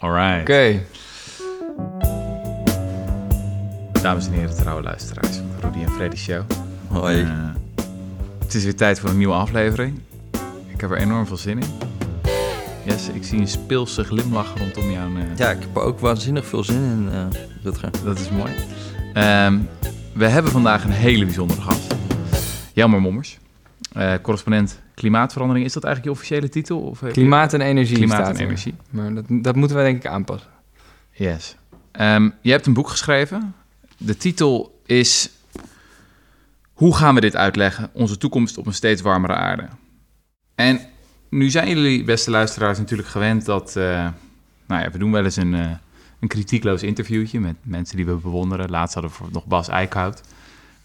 Alright. Oké. Dames en heren, trouwe luisteraars van de Rudy en Freddy Show. Hoi. Eh, het is weer tijd voor een nieuwe aflevering. Ik heb er enorm veel zin in. Yes, ik zie een speelse glimlach rondom jou. eh, Ja, ik heb er ook waanzinnig veel zin in, eh Rutger. Dat is mooi. Ehm, we hebben vandaag een hele bijzondere gast. Jelmer Mommers, eh, correspondent klimaatverandering. Is dat eigenlijk je officiële titel? Of Klimaat en energie Klimaat en er. energie. Maar dat, dat moeten wij denk ik aanpassen. Yes. Ehm, je hebt een boek geschreven. De titel is Hoe gaan we dit uitleggen? Onze toekomst op een steeds warmere aarde. En nu zijn jullie, beste luisteraars, natuurlijk gewend dat... eh, nou ja, we doen wel eens een, eh, een kritiekloos interviewtje met mensen die we bewonderen. Laatst hadden we nog Bas Eickhout.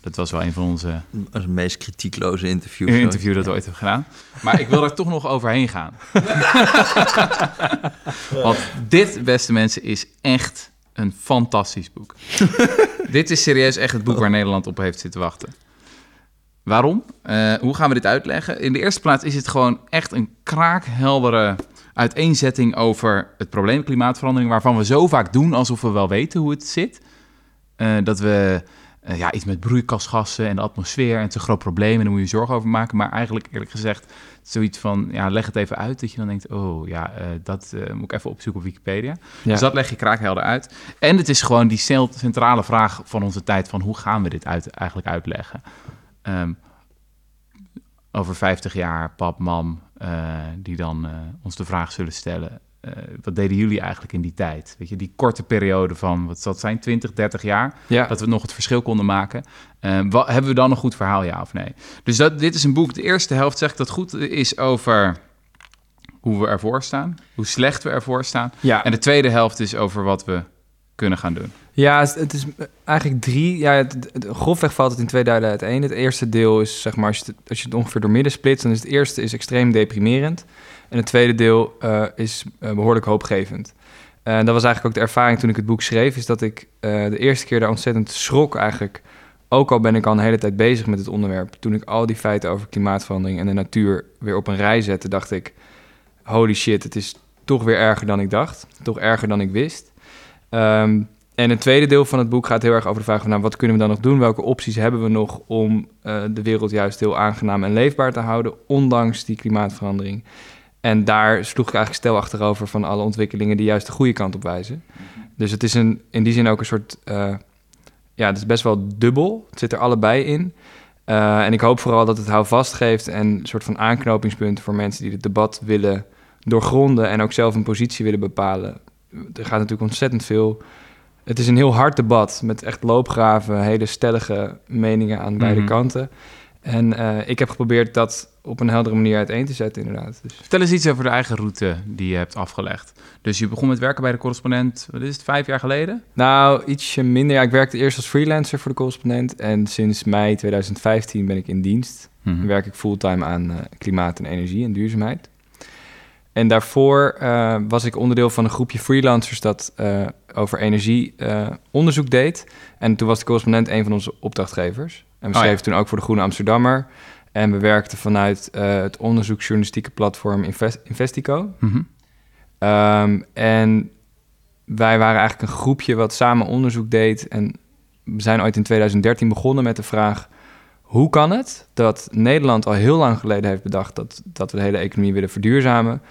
Dat was wel een van onze Dat het meest kritiekloze interview. een interview dat we ooit hebben gedaan. Maar ik wil er toch nog overheen gaan. Want dit, beste mensen, is echt een fantastisch boek. dit is serieus echt het boek waar Nederland op heeft zitten wachten. Waarom? Eh, hoe gaan we dit uitleggen? In de eerste plaats is het gewoon echt een kraakheldere uiteenzetting over het probleem klimaatverandering, waarvan we zo vaak doen alsof we wel weten hoe het zit. Eh, dat we eh, ja, iets met broeikasgassen en de atmosfeer en het is een groot probleem en daar moet je zorgen over maken. Maar eigenlijk, eerlijk gezegd, zoiets van, ja, leg het even uit. Dat je dan denkt, oh ja, eh, dat eh, moet ik even opzoeken op Wikipedia. Ja. Dus dat leg je kraakhelder uit. En het is gewoon die centrale vraag van onze tijd van hoe gaan we dit uit, eigenlijk uitleggen? Ehm, over 50 jaar, pap, mam, die dan ons de vraag zullen stellen. Eh, wat deden jullie eigenlijk in die tijd? Weet je, die korte periode van, wat zal het zijn, 20, 30 jaar? Ja. dat we nog het verschil konden maken. Eh, wa- hebben we dan een goed verhaal, ja of nee? Dus dat, dit is een boek, de eerste helft, zeg ik dat goed, is over hoe we ervoor staan, hoe slecht we ervoor staan. Ja. En de tweede helft is over wat we kunnen gaan doen. Ja, het is eigenlijk drie. Ja, het, het- grofweg valt het in twee delen uiteen. Het eerste deel is, zeg maar, als je, het, als je het ongeveer door midden splitst, dan is het eerste is extreem deprimerend. En het tweede deel eh, is eh, behoorlijk hoopgevend. En dat was eigenlijk ook de ervaring toen ik het boek schreef, is dat ik eh, de eerste keer daar ontzettend schrok eigenlijk. Ook al ben ik al een hele tijd bezig met het onderwerp. Toen ik al die feiten over klimaatverandering en de natuur weer op een rij zette, dacht ik: holy shit, het is toch weer erger dan ik dacht. Toch erger dan ik wist. Ehm, en het tweede deel van het boek gaat heel erg over de vraag van... Nou, wat kunnen we dan nog doen? Welke opties hebben we nog om de wereld juist heel aangenaam en leefbaar te houden... ondanks die klimaatverandering? En daar sloeg ik eigenlijk stel achterover van alle ontwikkelingen... die juist de goede kant op wijzen. Dus het is een, in die zin ook een soort... eh, ja, het is best wel dubbel. Het zit er allebei in. Eh, en ik hoop vooral dat het houvast geeft... en een soort van aanknopingspunt voor mensen die het debat willen doorgronden... en ook zelf een positie willen bepalen. Er gaat natuurlijk ontzettend veel het is een heel hard debat met echt loopgraven, hele stellige meningen aan beide Mhm. kanten. En eh, ik heb geprobeerd dat op een heldere manier uiteen te zetten, inderdaad. Dus, Vertel eens iets over de eigen route die je hebt afgelegd. Dus je begon met werken bij de correspondent, wat is het, vijf jaar geleden? nou, ietsje minder. Ja, ik werkte eerst als freelancer voor de correspondent. En sinds mei 2015 ben ik in dienst. Mhm. werk ik fulltime aan eh, klimaat en energie en duurzaamheid. En daarvoor eh, was ik onderdeel van een groepje freelancers dat eh, over energie onderzoek deed. En toen was de correspondent een van onze opdrachtgevers. En we Oh ja. schreven toen ook voor de Groene Amsterdammer. En we werkten vanuit eh, het onderzoeksjournalistieke platform Invest- Investico. Mhm. Ehm, en wij waren eigenlijk een groepje wat samen onderzoek deed. En we zijn ooit in 2013 begonnen met de vraag: hoe kan het dat Nederland al heel lang geleden heeft bedacht dat, dat we de hele economie willen verduurzamen,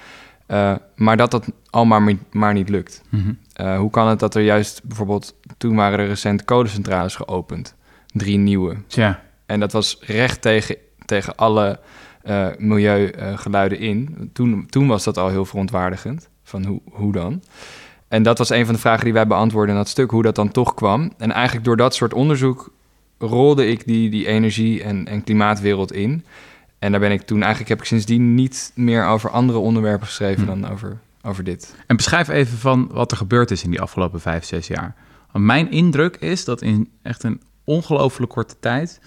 eh, maar dat dat al maar, maar niet lukt? Mhm. Eh, hoe kan het dat er juist bijvoorbeeld, toen waren er recent kolencentrales geopend, drie nieuwe. Tja, En dat was recht tegen, tegen alle eh, milieugeluiden in. Toen, toen was dat al heel verontwaardigend. Van hoe, hoe dan? En dat was een van de vragen die wij beantwoorden in dat stuk, hoe dat dan toch kwam. En eigenlijk door dat soort onderzoek rolde ik die, die energie- en, en klimaatwereld in. En daar ben ik toen, eigenlijk heb ik sindsdien niet meer over andere onderwerpen geschreven Hm. dan over, over dit. En beschrijf even van wat er gebeurd is in die afgelopen vijf, zes jaar. Want mijn indruk is dat in echt een ongelooflijk korte tijd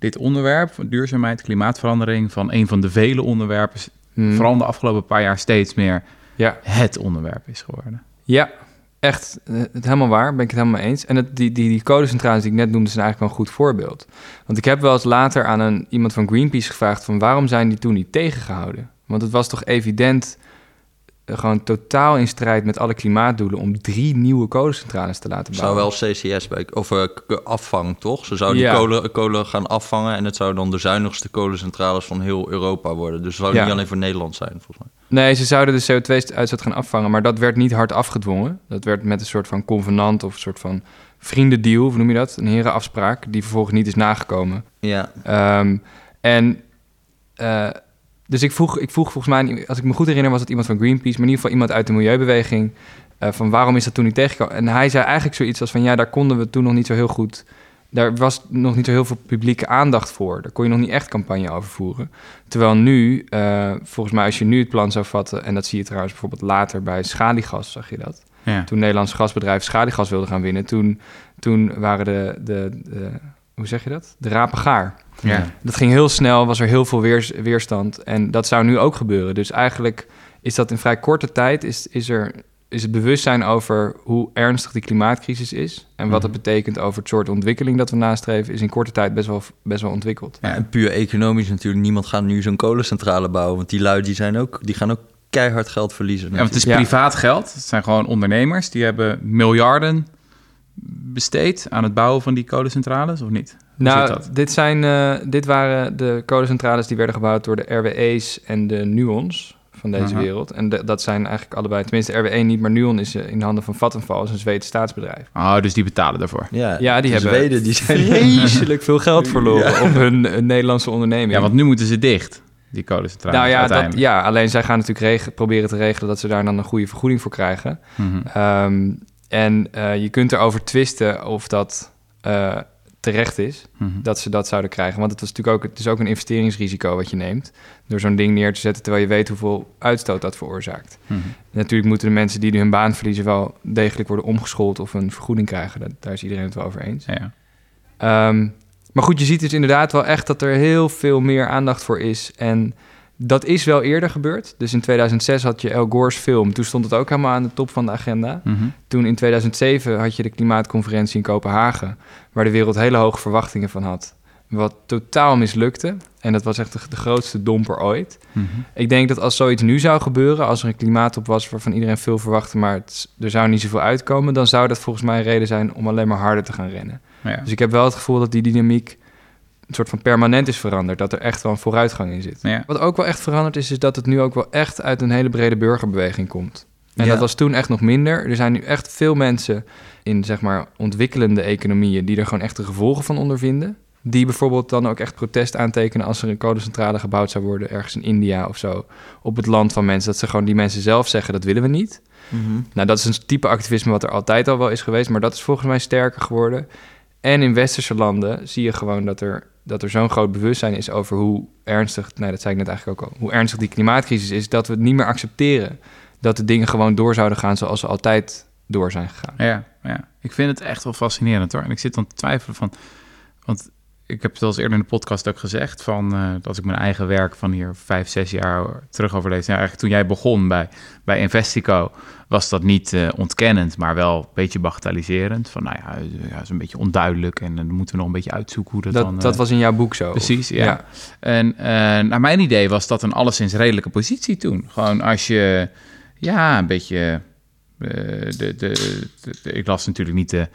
dit onderwerp van duurzaamheid, klimaatverandering, van een van de vele onderwerpen, Hm. vooral de afgelopen paar jaar steeds meer Ja, het onderwerp is geworden. Ja, echt. eh, Het helemaal waar, ben ik het helemaal mee eens. En het, die, die, die codecentrales die ik net noemde, zijn eigenlijk wel een goed voorbeeld. Want ik heb wel eens later aan een, iemand van Greenpeace gevraagd... van waarom zijn die toen niet tegengehouden? Want het was toch evident gewoon totaal in strijd met alle klimaatdoelen om drie nieuwe kolencentrales te laten zou bouwen. wel CCS bij, of eh, k- afvang, toch? Ze zouden Ja. die kolen, kolen gaan afvangen en het zou dan de zuinigste kolencentrales van heel Europa worden. Dus het zou Ja. niet alleen voor Nederland zijn, volgens mij. Nee, ze zouden de CO2-uitstoot gaan afvangen, maar dat werd niet hard afgedwongen. Dat werd met een soort van convenant of een soort van vriendendeal, hoe noem je dat? Een herenafspraak, die vervolgens niet is nagekomen. Ja, Ehm, en eh, dus ik vroeg, ik vroeg volgens mij, als ik me goed herinner, was het iemand van Greenpeace, maar in ieder geval iemand uit de milieubeweging. eh, van waarom is dat toen niet tegengekomen? En hij zei eigenlijk zoiets als van ja, daar konden we toen nog niet zo heel goed. Daar was nog niet zo heel veel publieke aandacht voor. Daar kon je nog niet echt campagne over voeren. Terwijl nu, eh, volgens mij, als je nu het plan zou vatten, en dat zie je trouwens bijvoorbeeld later bij schaliegas, zag je dat? Ja. Toen Nederlands gasbedrijf schaliegas wilde gaan winnen, toen, toen waren de, de, de, hoe zeg je dat? De rapen gaar. Ja. Dat ging heel snel, was er heel veel weers- weerstand. En dat zou nu ook gebeuren. Dus eigenlijk is dat in vrij korte tijd... is, is, er, is het bewustzijn over hoe ernstig die klimaatcrisis is... en wat dat betekent over het soort ontwikkeling dat we nastreven... is in korte tijd best wel, best wel ontwikkeld. Ja, en puur economisch natuurlijk. Niemand gaat nu zo'n kolencentrale bouwen. Want die lui die zijn ook, die gaan ook keihard geld verliezen. Ja, want het is Ja. privaat geld. Het zijn gewoon ondernemers. Die hebben miljarden besteed aan het bouwen van die kolencentrales, of niet? Hoe Nou, dit, zijn, eh, dit waren de kolencentrales die werden gebouwd door de RWE's en de Nuons van deze Aha. wereld. En de- dat zijn eigenlijk allebei, tenminste RWE niet, maar Nuon is eh, in de handen van Vattenfall, is een Zweeds staatsbedrijf. Oh, dus die betalen daarvoor. Ja, Ja, die hebben Zweden die zijn... vreselijk veel geld verloren op hun eh, Nederlandse onderneming. Ja, want nu moeten ze dicht, die kolencentrales. nou ja, dat, ja, alleen zij gaan natuurlijk proberen te regelen dat ze daar dan een goede vergoeding voor krijgen. Ehm, en eh, je kunt erover twisten of dat eh, terecht is, Mhm. dat ze dat zouden krijgen. Want het, was natuurlijk ook, het is ook een investeringsrisico wat je neemt... door zo'n ding neer te zetten terwijl je weet hoeveel uitstoot dat veroorzaakt. Mhm. Natuurlijk moeten de mensen die nu hun baan verliezen... wel degelijk worden omgeschoold of een vergoeding krijgen. Dat, daar is iedereen het wel over eens. Ja. Ehm, maar goed, je ziet dus inderdaad wel echt dat er heel veel meer aandacht voor is. En dat is wel eerder gebeurd. Dus in 2006 had je El Gore's film. Toen stond het ook helemaal aan de top van de agenda. Mhm. Toen in 2007 had je de klimaatconferentie in Kopenhagen... waar de wereld hele hoge verwachtingen van had. Wat totaal mislukte. En dat was echt de, de grootste domper ooit. Mhm. Ik denk dat als zoiets nu zou gebeuren... als er een klimaattop was waarvan iedereen veel verwachtte... maar het, er zou niet zoveel uitkomen... dan zou dat volgens mij een reden zijn om alleen maar harder te gaan rennen. Ja. Dus ik heb wel het gevoel dat die dynamiek een soort van permanent is veranderd. Dat er echt wel een vooruitgang in zit. Ja. Wat ook wel echt veranderd is, is dat het nu ook wel echt uit een hele brede burgerbeweging komt. En Ja. dat was toen echt nog minder. Er zijn nu echt veel mensen in zeg maar ontwikkelende economieën die er gewoon echt de gevolgen van ondervinden. Die bijvoorbeeld dan ook echt protest aantekenen als er een kolencentrale gebouwd zou worden ergens in India of zo. Op het land van mensen. Dat ze gewoon die mensen zelf zeggen dat willen we niet. Mhm. Nou, dat is een type activisme wat er altijd al wel is geweest, maar dat is volgens mij sterker geworden. En in westerse landen zie je gewoon dat er, dat er zo'n groot bewustzijn is over hoe ernstig, nou dat zei ik net eigenlijk ook al, hoe ernstig die klimaatcrisis is, dat we het niet meer accepteren. Dat de dingen gewoon door zouden gaan zoals ze altijd door zijn gegaan. Ja, ja, ik vind het echt wel fascinerend hoor. En ik zit dan te twijfelen van, want ik heb het al eens eerder in de podcast ook gezegd, van eh, dat ik mijn eigen werk van hier vijf, zes jaar terug overlees. Nou, eigenlijk toen jij begon bij, bij Investico, was dat niet eh, ontkennend, maar wel een beetje bagatelliserend. Van nou ja, eh, ja, is een beetje onduidelijk en dan moeten we nog een beetje uitzoeken hoe dat, Dat, dan... dat eh, was in jouw boek zo. Precies, ja. En eh, naar mijn idee was dat een alleszins redelijke positie toen. Gewoon als je, ja, een beetje... eh, de, de, de- de- ik las natuurlijk niet de,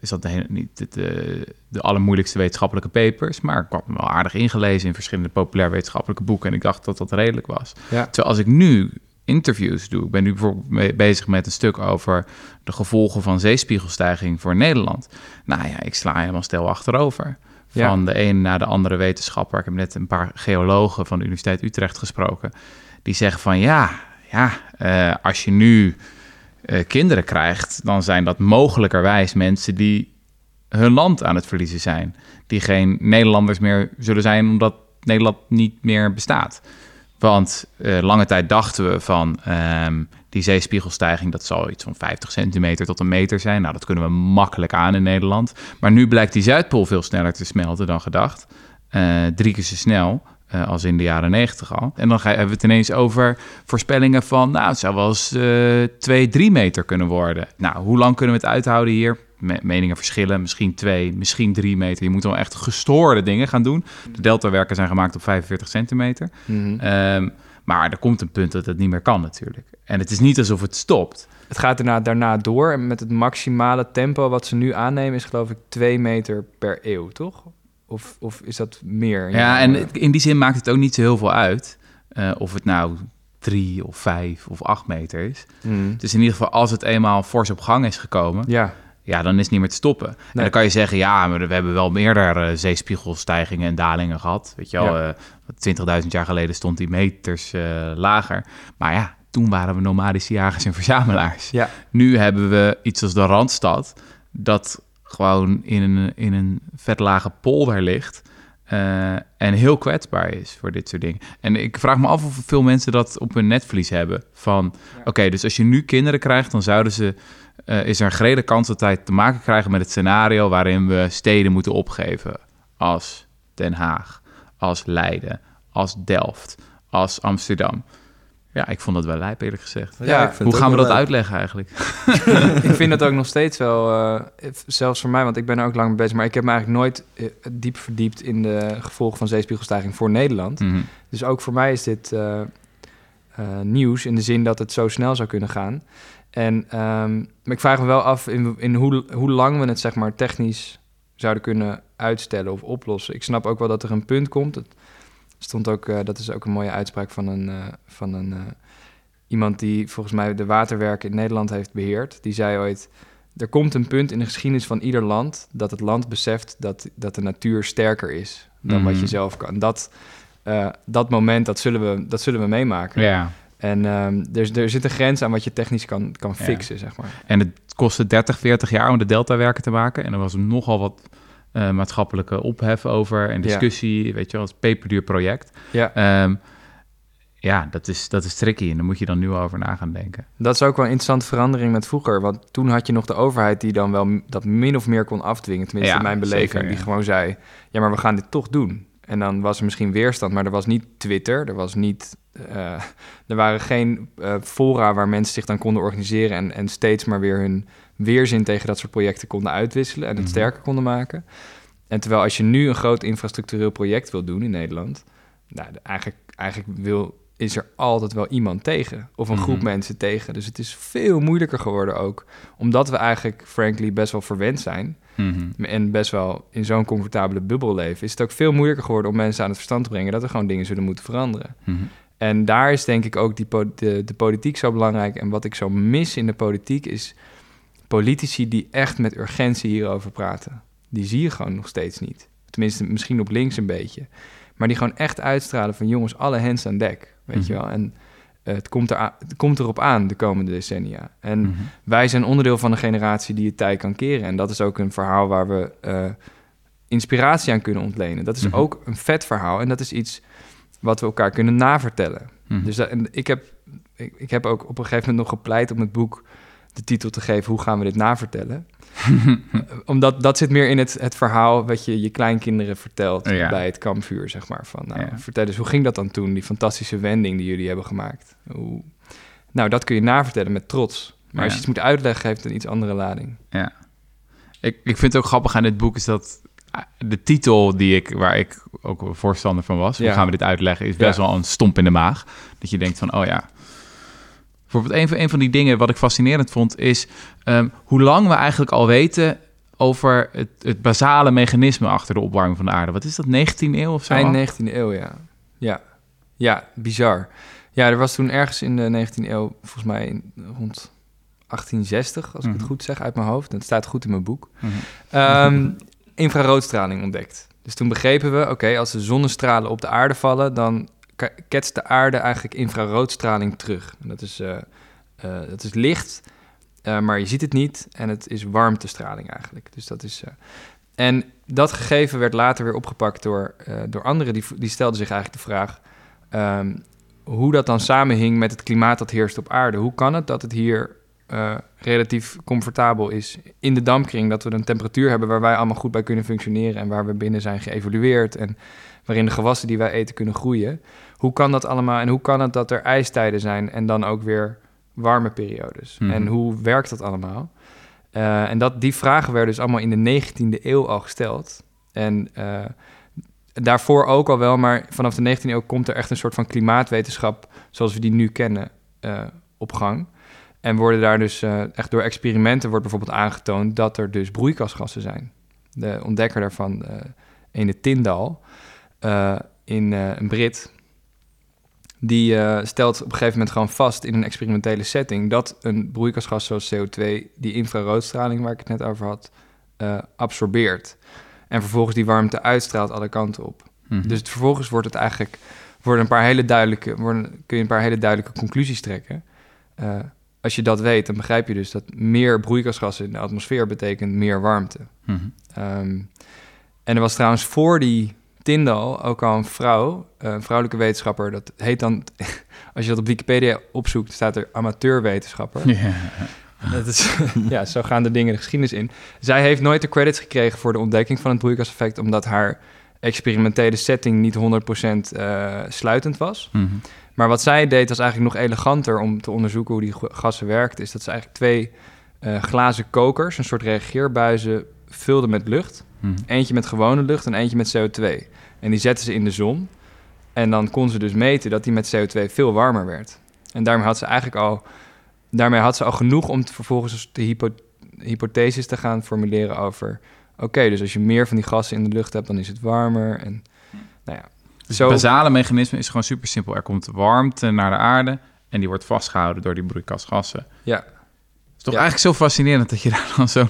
is dat de, niet de, de, de allermoeilijkste wetenschappelijke papers, maar ik kwam wel aardig ingelezen in verschillende populair wetenschappelijke boeken en ik dacht dat dat redelijk was. Ja. Terwijl als ik nu interviews doe, ik ben nu bijvoorbeeld bezig met een stuk over de gevolgen van zeespiegelstijging voor Nederland. Nou ja, ik sla helemaal stil achterover. Ja. Van de een naar de andere wetenschapper. Ik heb net een paar geologen van de Universiteit Utrecht gesproken. Die zeggen van ja, ja eh, als je nu eh, kinderen krijgt, dan zijn dat mogelijkerwijs mensen die hun land aan het verliezen zijn. Die geen Nederlanders meer zullen zijn omdat Nederland niet meer bestaat. Want eh, lange tijd dachten we van ehm, die zeespiegelstijging, dat zal iets van 50 centimeter tot een meter zijn. Nou, dat kunnen we makkelijk aan in Nederland. Maar nu blijkt die Zuidpool veel sneller te smelten dan gedacht. Eh, drie keer zo snel eh, als in de jaren 90 al. En dan ga, hebben we het ineens over voorspellingen van, nou, het zou wel eens eh 2, 3 meter kunnen worden. Nou, hoe lang kunnen we het uithouden hier? Me- meningen verschillen, misschien 2, misschien 3 meter. Je moet wel echt gestoorde dingen gaan doen. De deltawerken zijn gemaakt op 45 centimeter. Mhm. Ehm, Maar er komt een punt dat het niet meer kan natuurlijk. En het is niet alsof het stopt. Het gaat daarna, daarna door en met het maximale tempo wat ze nu aannemen is geloof ik 2 meter per eeuw, toch? Of, of is dat meer? Ja, en in die zin maakt het ook niet zo heel veel uit eh, of het nou drie of vijf of acht meter is. Mm. Dus in ieder geval, als het eenmaal fors op gang is gekomen, Ja, ja, dan is het niet meer te stoppen. En dan kan je zeggen, ja, maar we hebben wel meerdere eh, zeespiegelstijgingen en dalingen gehad. Weet je wel, Ja. eh 20.000 jaar geleden stond die meters eh, lager. Maar ja, toen waren we nomadische jagers en verzamelaars. ja. Nu hebben we iets als de Randstad, dat gewoon in een, in een vet lage polder ligt. eh, en heel kwetsbaar is voor dit soort dingen. En ik vraag me af of veel mensen dat op hun netvlies hebben. Van, Ja. oké, dus als je nu kinderen krijgt, dan zouden ze... eh, is er een grote kans dat wij te maken krijgen met het scenario... waarin we steden moeten opgeven. Als Den Haag, als Leiden, als Delft, als Amsterdam. Ja, ik vond dat wel lijp, eerlijk gezegd. Ja, ik vind Hoe gaan we dat uitleggen eigenlijk? ik vind dat ook nog steeds wel, eh, zelfs voor mij, want ik ben er ook lang mee bezig, maar ik heb me eigenlijk nooit eh, diep verdiept in de gevolgen van zeespiegelstijging voor Nederland. Mhm. Dus ook voor mij is dit eh, eh, nieuws in de zin dat het zo snel zou kunnen gaan. En ehm, maar ik vraag me wel af in, in hoe, hoe lang we het zeg maar technisch zouden kunnen uitstellen of oplossen. Ik snap ook wel dat er een punt komt. Stond ook, eh, dat is ook een mooie uitspraak van een, eh, van een eh, iemand die volgens mij de waterwerken in Nederland heeft beheerd. Die zei ooit: er komt een punt in de geschiedenis van ieder land dat het land beseft dat, dat de natuur sterker is dan wat Mhm. je zelf kan. Dat, dat moment, dat zullen we, dat zullen we meemaken. Ja, En ehm, er, er zit een grens aan wat je technisch kan, kan Ja. fixen, zeg maar. en het kostte 30, 40 jaar om de deltawerken te maken. En er was nogal wat eh, maatschappelijke ophef over en Ja. discussie. Weet je wel, het peperduur project. Ja, Ehm, ja, dat is, dat is tricky en daar moet je dan nu over na gaan denken. dat is ook wel een interessante verandering met vroeger. Want toen had je nog de overheid die dan wel dat min of meer kon afdwingen. Tenminste, Ja, in mijn beleving. zeker, Die ja. gewoon zei, ja, maar we gaan dit toch doen. En dan was er misschien weerstand, maar er was niet Twitter. Er was niet... eh, er waren geen eh, fora waar mensen zich dan konden organiseren... En, en steeds maar weer hun weerzin tegen dat soort projecten konden uitwisselen... en het Mhm. sterker konden maken. En terwijl als je nu een groot infrastructureel project wil doen in Nederland... Nou, eigenlijk, eigenlijk wil, is er altijd wel iemand tegen. Of een groep Mhm. mensen tegen. Dus het is veel moeilijker geworden ook. Omdat we eigenlijk, frankly, best wel verwend zijn... Mhm. en best wel in zo'n comfortabele bubbel leven... is het ook veel moeilijker geworden om mensen aan het verstand te brengen... dat er gewoon dingen zullen moeten veranderen. En daar is denk ik ook die po- de, de politiek zo belangrijk. En wat ik zo mis in de politiek is politici die echt met urgentie hierover praten. Die zie je gewoon nog steeds niet. Tenminste, misschien op links een beetje. Maar die gewoon echt uitstralen van jongens, alle hands aan dek. Weet je Mhm. wel? En eh, het, komt er het komt erop aan de komende decennia. En Mhm. wij zijn onderdeel van een generatie die het tij kan keren. En dat is ook een verhaal waar we eh, inspiratie aan kunnen ontlenen. Dat is Mhm. ook een vet verhaal. En dat is iets wat we elkaar kunnen navertellen. Dus dat, en ik, heb, ik, ik heb ook op een gegeven moment nog gepleit om het boek de titel te geven... Hoe gaan we dit navertellen? Omdat dat zit meer in het, het verhaal wat je je kleinkinderen vertelt... Ja. bij het kampvuur, zeg maar. Van, nou, Ja. Vertel eens, hoe ging dat dan toen? Die fantastische wending die jullie hebben gemaakt. Hoe... Nou, dat kun je navertellen met trots. Maar als je iets moet uitleggen, heeft het een iets andere lading. Ja. Ik, ik vind het ook grappig aan dit boek is dat ah, de titel die ik, waar ik ook voorstander van was, hoe gaan we dit uitleggen, is best wel een stomp in de maag. Dat je denkt van, oh ja. Bijvoorbeeld een van, een van die dingen wat ik fascinerend vond, is ehm, hoe lang we eigenlijk al weten over het, het basale mechanisme achter de opwarming van de aarde. Wat is dat, 19e eeuw of zo? Eind 19e eeuw, ja. Ja, ja bizar. Ja, er was toen ergens in de 19e eeuw, volgens mij in- rond 1860, als ik Mhm. het goed zeg uit mijn hoofd. Dat staat goed in mijn boek. Mhm. Ehm, infraroodstraling ontdekt. Dus toen begrepen we, oké, als de zonnestralen op de aarde vallen, dan ketst de aarde eigenlijk infraroodstraling terug. En dat is, eh, eh, dat is licht, eh, maar je ziet het niet en het is warmtestraling eigenlijk. Dus dat is... en dat gegeven werd later weer opgepakt door, door anderen. Die, die stelden zich eigenlijk de vraag... ehm, hoe dat dan samenhing met het klimaat dat heerst op aarde. Hoe kan het dat het hier relatief comfortabel is in de dampkring... dat we een temperatuur hebben waar wij allemaal goed bij kunnen functioneren... en waar we binnen zijn geëvolueerd... en waarin de gewassen die wij eten kunnen groeien. Hoe kan dat allemaal en hoe kan het dat er ijstijden zijn... en dan ook weer warme periodes? Mhm. En hoe werkt dat allemaal? Eh, en dat, die vragen werden dus allemaal in de 19e eeuw al gesteld. En, eh, daarvoor ook al wel, maar vanaf de 19e eeuw komt er echt een soort van klimaatwetenschap, zoals we die nu kennen, eh, op gang. En worden daar dus echt door experimenten wordt bijvoorbeeld aangetoond dat er dus broeikasgassen zijn. De ontdekker daarvan, ene Tyndall, eh, in een Brit, die eh, stelt op een gegeven moment gewoon vast in een experimentele setting dat een broeikasgas zoals CO2 die infraroodstraling waar ik het net over had, eh, absorbeert. En vervolgens die warmte uitstraalt alle kanten op. Mhm. Dus het- vervolgens wordt het eigenlijk worden een paar hele duidelijke, worden, kun je een paar hele duidelijke conclusies trekken. Eh, als je dat weet, dan begrijp je dus dat meer broeikasgassen in de atmosfeer betekent meer warmte. Mhm. Ehm, en er was trouwens voor die Tyndall ook al een vrouw, een vrouwelijke wetenschapper. Dat heet dan, als je dat op Wikipedia opzoekt, staat er amateurwetenschapper. Ja. Dat is, ja, zo gaan de dingen de geschiedenis in. Zij heeft nooit de credits gekregen voor de ontdekking van het broeikaseffect, omdat haar experimentele setting niet 100% eh, sluitend was. Mhm. Maar wat zij deed was eigenlijk nog eleganter om te onderzoeken hoe die gassen werkten. Is dat ze eigenlijk twee eh, glazen kokers, een soort reageerbuizen, vulden met lucht. Mhm. Eentje met gewone lucht en eentje met CO2. En die zetten ze in de zon. En dan kon ze dus meten dat die met CO2 veel warmer werd. En daarmee had ze eigenlijk al, daarmee had ze al genoeg om vervolgens de hypo, hypotheses te gaan formuleren over... Oké, dus als je meer van die gassen in de lucht hebt, dan is het warmer. En nou ja, Dus zo... het basale mechanisme is gewoon super simpel. Er komt warmte naar de aarde en die wordt vastgehouden door die broeikasgassen. Ja, Het is toch Ja. eigenlijk zo fascinerend dat je daar dan zo'n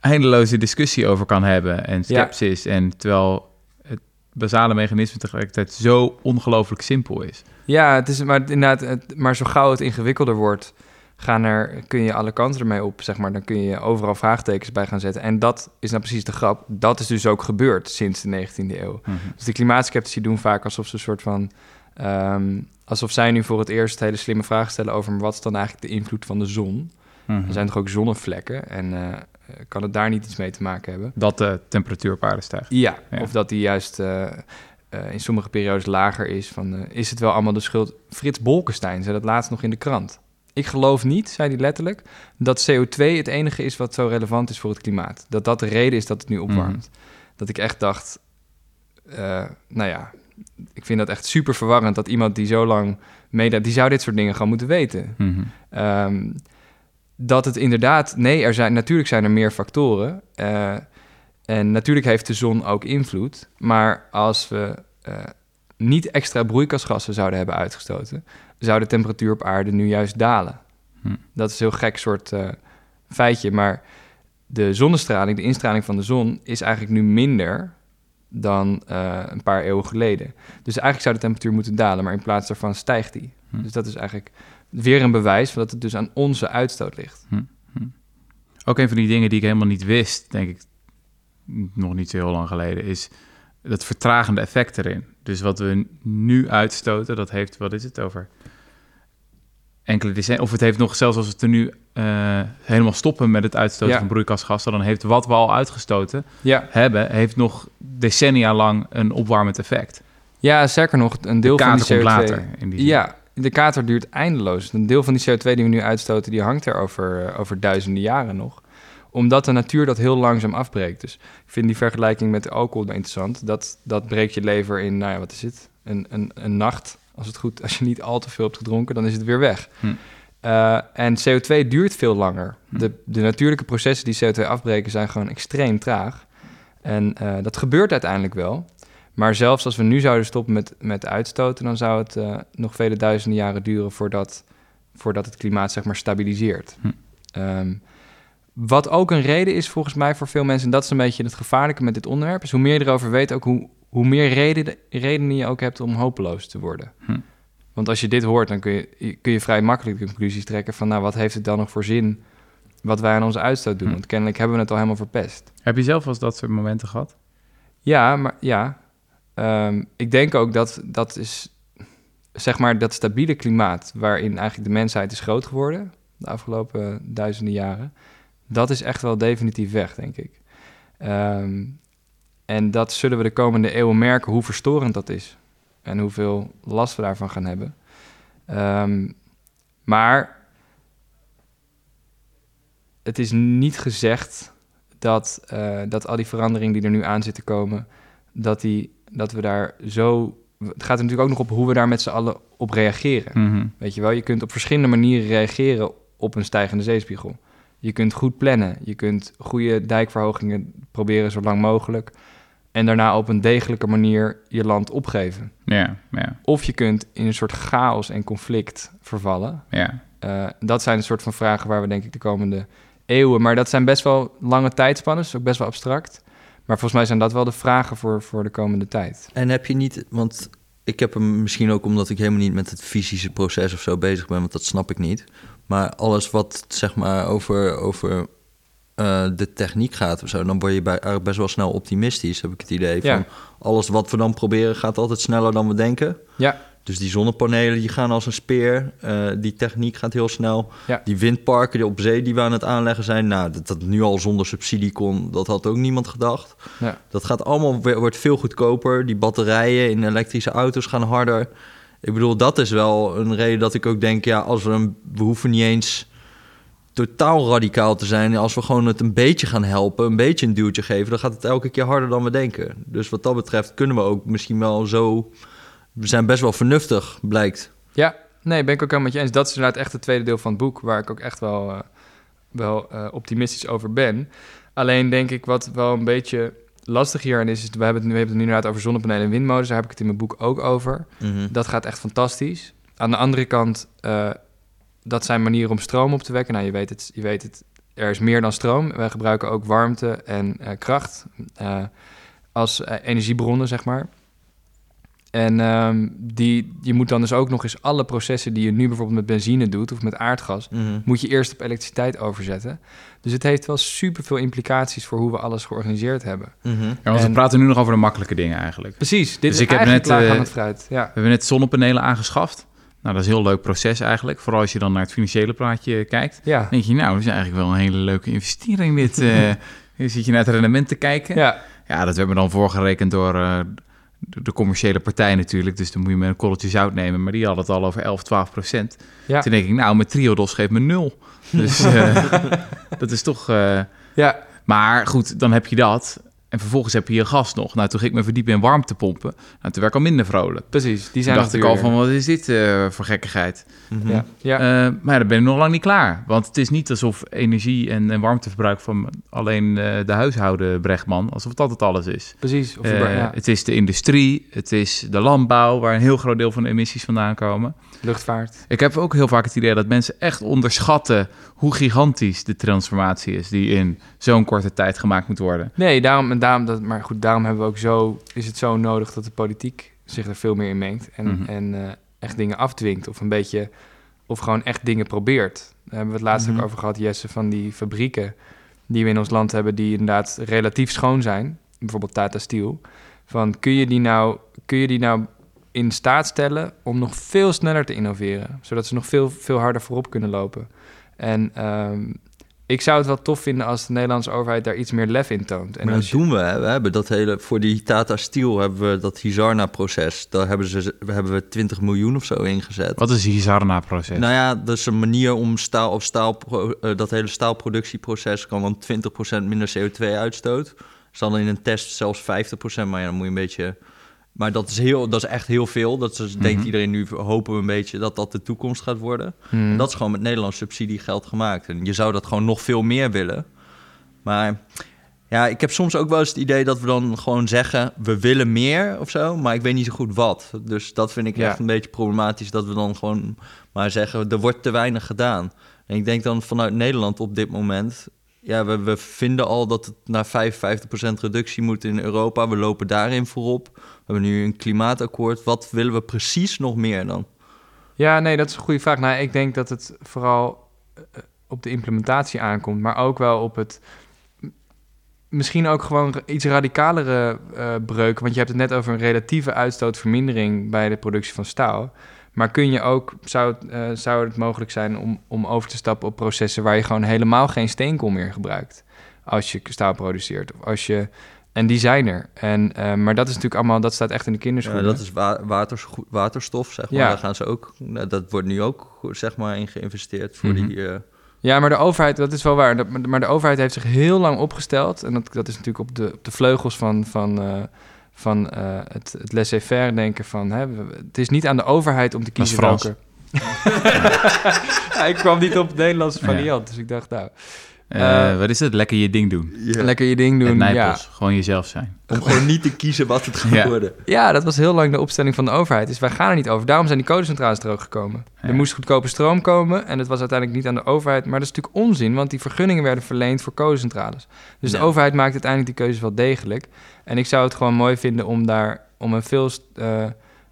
eindeloze discussie over kan hebben en Ja. sceptisch. En terwijl het basale mechanisme tegelijkertijd zo ongelooflijk simpel is. Ja, het is maar inderdaad, het, maar zo gauw het ingewikkelder wordt, gaan er, kun je alle kanten ermee op, zeg maar. Dan kun je overal vraagtekens bij gaan zetten. En dat is nou precies de grap. Dat is dus ook gebeurd sinds de 19e eeuw. Mhm. Dus de klimaatskeptici doen vaak alsof ze een soort van, ehm, alsof zij nu voor het eerst hele slimme vragen stellen over wat is dan eigenlijk de invloed van de zon? Mhm. Er zijn toch ook zonnevlekken en eh, kan het daar niet iets mee te maken hebben? Dat de temperatuur op aarde stijgt. Ja, Ja. of dat die juist eh, eh, in sommige periodes lager is. Van, eh, is het wel allemaal de schuld? Frits Bolkestein zei dat laatst nog in de krant. Ik geloof niet, zei hij letterlijk, dat CO2 het enige is wat zo relevant is voor het klimaat. Dat dat de reden is dat het nu opwarmt. Dat ik echt dacht, eh, nou ja, ik vind dat echt super verwarrend dat iemand die zo lang meedaat, die zou dit soort dingen gewoon moeten weten. Mhm. Ehm, dat het inderdaad, nee, er zijn, natuurlijk zijn er meer factoren. eh, en natuurlijk heeft de zon ook invloed. Maar als we eh, niet extra broeikasgassen zouden hebben uitgestoten, zou de temperatuur op aarde nu juist dalen. Hm. Dat is een heel gek soort eh, feitje. Maar de zonnestraling, de instraling van de zon, is eigenlijk nu minder dan een paar eeuwen geleden. Dus eigenlijk zou de temperatuur moeten dalen, maar in plaats daarvan stijgt die. Hm. Dus dat is eigenlijk weer een bewijs van dat het dus aan onze uitstoot ligt. Ook een van die dingen die ik helemaal niet wist, denk ik, nog niet zo heel lang geleden, is dat vertragende effect erin. Dus wat we nu uitstoten, dat heeft, wat is het over? Enkele decennia, of het heeft nog, zelfs als we het er nu eh, helemaal stoppen met het uitstoten Ja. van broeikasgassen, dan heeft wat we al uitgestoten Ja, hebben, heeft nog decennia lang een opwarmend effect. ja sterker nog, een deel de van die kater CO2... komt later. In die. Ja, de kater duurt eindeloos. Een deel van die CO2 die we nu uitstoten, die hangt er over, eh, over duizenden jaren nog. Omdat de natuur dat heel langzaam afbreekt. Dus ik vind die vergelijking met alcohol interessant. Dat, dat breekt je lever in, nou ja, wat is het? Een, een, een nacht. Als het goed, als je niet al te veel hebt gedronken, dan is het weer weg. Hm. Eh, en CO2 duurt veel langer. Hm. De, de natuurlijke processen die CO2 afbreken zijn gewoon extreem traag. En eh, dat gebeurt uiteindelijk wel. Maar zelfs als we nu zouden stoppen met, met uitstoten, dan zou het eh, nog vele duizenden jaren duren voordat, voordat het klimaat zeg maar stabiliseert. Hm. Ehm, wat ook een reden is volgens mij voor veel mensen, en dat is een beetje het gevaarlijke met dit onderwerp, is hoe meer je erover weet, ook hoe, hoe meer reden, redenen je ook hebt om hopeloos te worden. Hm. Want als je dit hoort, dan kun je, kun je vrij makkelijk de conclusies trekken van, nou, wat heeft het dan nog voor zin wat wij aan onze uitstoot doen? Hm. Want kennelijk hebben we het al helemaal verpest. Heb je zelf wel eens dat soort momenten gehad? Ja, maar ja. Ehm, ik denk ook dat dat is, zeg maar, dat stabiele klimaat waarin eigenlijk de mensheid is groot geworden de afgelopen duizenden jaren, dat is echt wel definitief weg, denk ik. Ehm, en dat zullen we de komende eeuwen merken hoe verstorend dat is en hoeveel last we daarvan gaan hebben. Ehm, maar het is niet gezegd dat, eh, dat al die veranderingen die er nu aan zitten komen, dat, die, dat we daar zo... Het gaat er natuurlijk ook nog op hoe we daar met z'n allen op reageren. Mhm. Weet je wel, je kunt op verschillende manieren reageren op een stijgende zeespiegel. Je kunt goed plannen. Je kunt goede dijkverhogingen proberen zo lang mogelijk. En daarna op een degelijke manier je land opgeven. Ja, ja, Of je kunt in een soort chaos en conflict vervallen. ja. Eh, dat zijn een soort van vragen waar we denk ik de komende eeuwen... Maar dat zijn best wel lange tijdspannen, dus ook best wel abstract. Maar volgens mij zijn dat wel de vragen voor, voor de komende tijd. En heb je niet, want ik heb hem misschien ook omdat ik helemaal niet met het fysische proces of zo bezig ben, want dat snap ik niet. Maar alles wat zeg maar over, over eh, de techniek gaat of zo, dan word je bij, best wel snel optimistisch, heb ik het idee. Ja. Van alles wat we dan proberen gaat altijd sneller dan we denken. Ja, Dus die zonnepanelen die gaan als een speer. Eh, die techniek gaat heel snel. Ja. Die windparken die op zee die we aan het aanleggen zijn. Nou, dat dat nu al zonder subsidie kon, dat had ook niemand gedacht. ja. Dat gaat allemaal, wordt veel goedkoper. Die batterijen in elektrische auto's gaan harder. Ik bedoel, dat is wel een reden dat ik ook denk... ja, als we, een, we hoeven niet eens totaal radicaal te zijn. Als we gewoon het een beetje gaan helpen, een beetje een duwtje geven... dan gaat het elke keer harder dan we denken. Dus wat dat betreft kunnen we ook misschien wel zo... We zijn best wel vernuftig, blijkt. Ja, nee, ben ik ook helemaal met je eens. Dat is inderdaad echt het tweede deel van het boek, waar ik ook echt wel, eh, wel eh, optimistisch over ben. Alleen denk ik wat wel een beetje lastig hierin is, is we hebben het nu, we hebben het nu inderdaad over zonnepanelen en windmolens, daar heb ik het in mijn boek ook over. Mhm. Dat gaat echt fantastisch. Aan de andere kant, eh, dat zijn manieren om stroom op te wekken. Nou, je weet het, je weet het er is meer dan stroom. Wij gebruiken ook warmte en eh, kracht eh, als eh, energiebronnen, zeg maar. En ehm, die, je moet dan dus ook nog eens alle processen die je nu bijvoorbeeld met benzine doet of met aardgas, Mhm. moet je eerst op elektriciteit overzetten. Dus het heeft wel superveel implicaties voor hoe we alles georganiseerd hebben. Mhm. Ja, want we En- praten nu nog over de makkelijke dingen eigenlijk. Precies, dit Dus is ik heb eigenlijk net, eh, aan het fruit. Ja. We hebben net zonnepanelen aangeschaft. Nou, dat is een heel leuk proces eigenlijk. Vooral als je dan naar het financiële plaatje kijkt. Ja. Dan denk je, nou, dat is eigenlijk wel een hele leuke investering dit. dan zit je naar het rendement te kijken. ja, Ja, dat hebben we dan voorgerekend door eh, de de commerciële partij natuurlijk. Dus dan moet je met een korreltje zout nemen. Maar die had het al over 11, 12 procent. ja, Toen denk ik, nou, met Triodos geeft me nul. Dus eh, dat is toch... ja, maar goed, dan heb je dat. En vervolgens heb je je gas nog. Nou, toen ging ik me verdiepen in warmtepompen. Nou, toen werd ik al minder vrolijk. precies. Die Toen zijn dacht ik al van, wat is dit eh, voor gekkigheid? Mhm. Ja, ja. Eh, maar ja, dan ben ik nog lang niet klaar. Want het is niet alsof energie en, en warmteverbruik van alleen eh, de huishouden Brechtman, alsof het altijd alles is. precies. Of ja, Het is de industrie, het is de landbouw, waar een heel groot deel van de emissies vandaan komen. Luchtvaart. Ik heb ook heel vaak het idee dat mensen echt onderschatten hoe gigantisch de transformatie is die in zo'n korte tijd gemaakt moet worden. Nee, daarom, en daarom dat, maar goed, daarom hebben we ook zo, is het zo nodig dat de politiek zich er veel meer in mengt en, Mhm. en eh, echt dingen afdwingt of een beetje, of gewoon echt dingen probeert. Daar hebben we het laatst Mhm. ook over gehad, Jesse, van die fabrieken die we in ons land hebben, die inderdaad relatief schoon zijn, bijvoorbeeld Tata Steel. Van kun je die nou, kun je die nou in staat stellen om nog veel sneller te innoveren, zodat ze nog veel, veel harder voorop kunnen lopen. En ehm, ik zou het wel tof vinden als de Nederlandse overheid daar iets meer lef in toont. En maar dat je- doen we. Hè. We hebben dat hele, voor die Tata Steel hebben we dat Hizarna-proces. Daar hebben, ze, hebben we 20 miljoen of zo ingezet. Wat is die Hizarna-proces? Nou ja, dat is een manier om staal op staal, eh, dat hele staalproductieproces kan dan 20% minder CO2 uitstoot. Is dan in een test zelfs 50%, maar ja, dan moet je een beetje. Maar dat is, heel, dat is echt heel veel. Dat is, denkt Mhm. iedereen nu, hopen we een beetje dat dat de toekomst gaat worden. Hmm. En dat is gewoon met Nederlands subsidiegeld gemaakt. En je zou dat gewoon nog veel meer willen. Maar ja, ik heb soms ook wel eens het idee dat we dan gewoon zeggen... we willen meer of zo, maar ik weet niet zo goed wat. Dus dat vind ik Ja. echt een beetje problematisch... dat we dan gewoon maar zeggen, er wordt te weinig gedaan. En ik denk dan vanuit Nederland op dit moment... ja, we, vinden al dat het naar 55% reductie moet in Europa. We lopen daarin voorop. We hebben nu een klimaatakkoord. Wat willen we precies nog meer dan? Ja, nee, dat is een goede vraag. Nou, ik denk dat het vooral eh, op de implementatie aankomt, maar ook wel op het. Misschien ook gewoon iets radicalere eh breuken. Want je hebt het net over een relatieve uitstootvermindering bij de productie van staal. Maar kun je ook, zou, het, eh, zou het mogelijk zijn om, om over te stappen op processen waar je gewoon helemaal geen steenkool meer gebruikt als je staal produceert? Of als je, en die zijn er. En, eh, maar dat is natuurlijk allemaal, dat staat echt in de Ja, kinderschoenen. dat is wa- waters, waterstof, zeg maar. Ja. Daar gaan ze ook, nou, dat wordt nu ook zeg maar, in geïnvesteerd voor Mhm. die... eh, Ja, maar de overheid, dat is wel waar. Dat- maar de overheid heeft zich heel lang opgesteld. En dat, dat is natuurlijk op de, op de vleugels van, van, eh, van eh, het, het laissez-faire denken van... Hè, het is niet aan de overheid om te kiezen welke... ja, ik kwam niet op het Nederlandse Ja. variant, dus ik dacht nou... Eh, Eh, wat is het? Lekker je ding doen. Lekker je ding doen, ja. Nijpels. Gewoon jezelf zijn. Om gewoon niet te kiezen wat het gaat Ja. worden. Ja, dat was heel lang de opstelling van de overheid. Dus wij gaan er niet over. Daarom zijn die kolencentrales er ook gekomen. Ja. Er moest goedkope stroom komen en het was uiteindelijk niet aan de overheid. Maar dat is natuurlijk onzin, want die vergunningen werden verleend voor kolencentrales. Dus de overheid maakt uiteindelijk die keuzes wel degelijk. En ik zou het gewoon mooi vinden om daar om een veel, eh,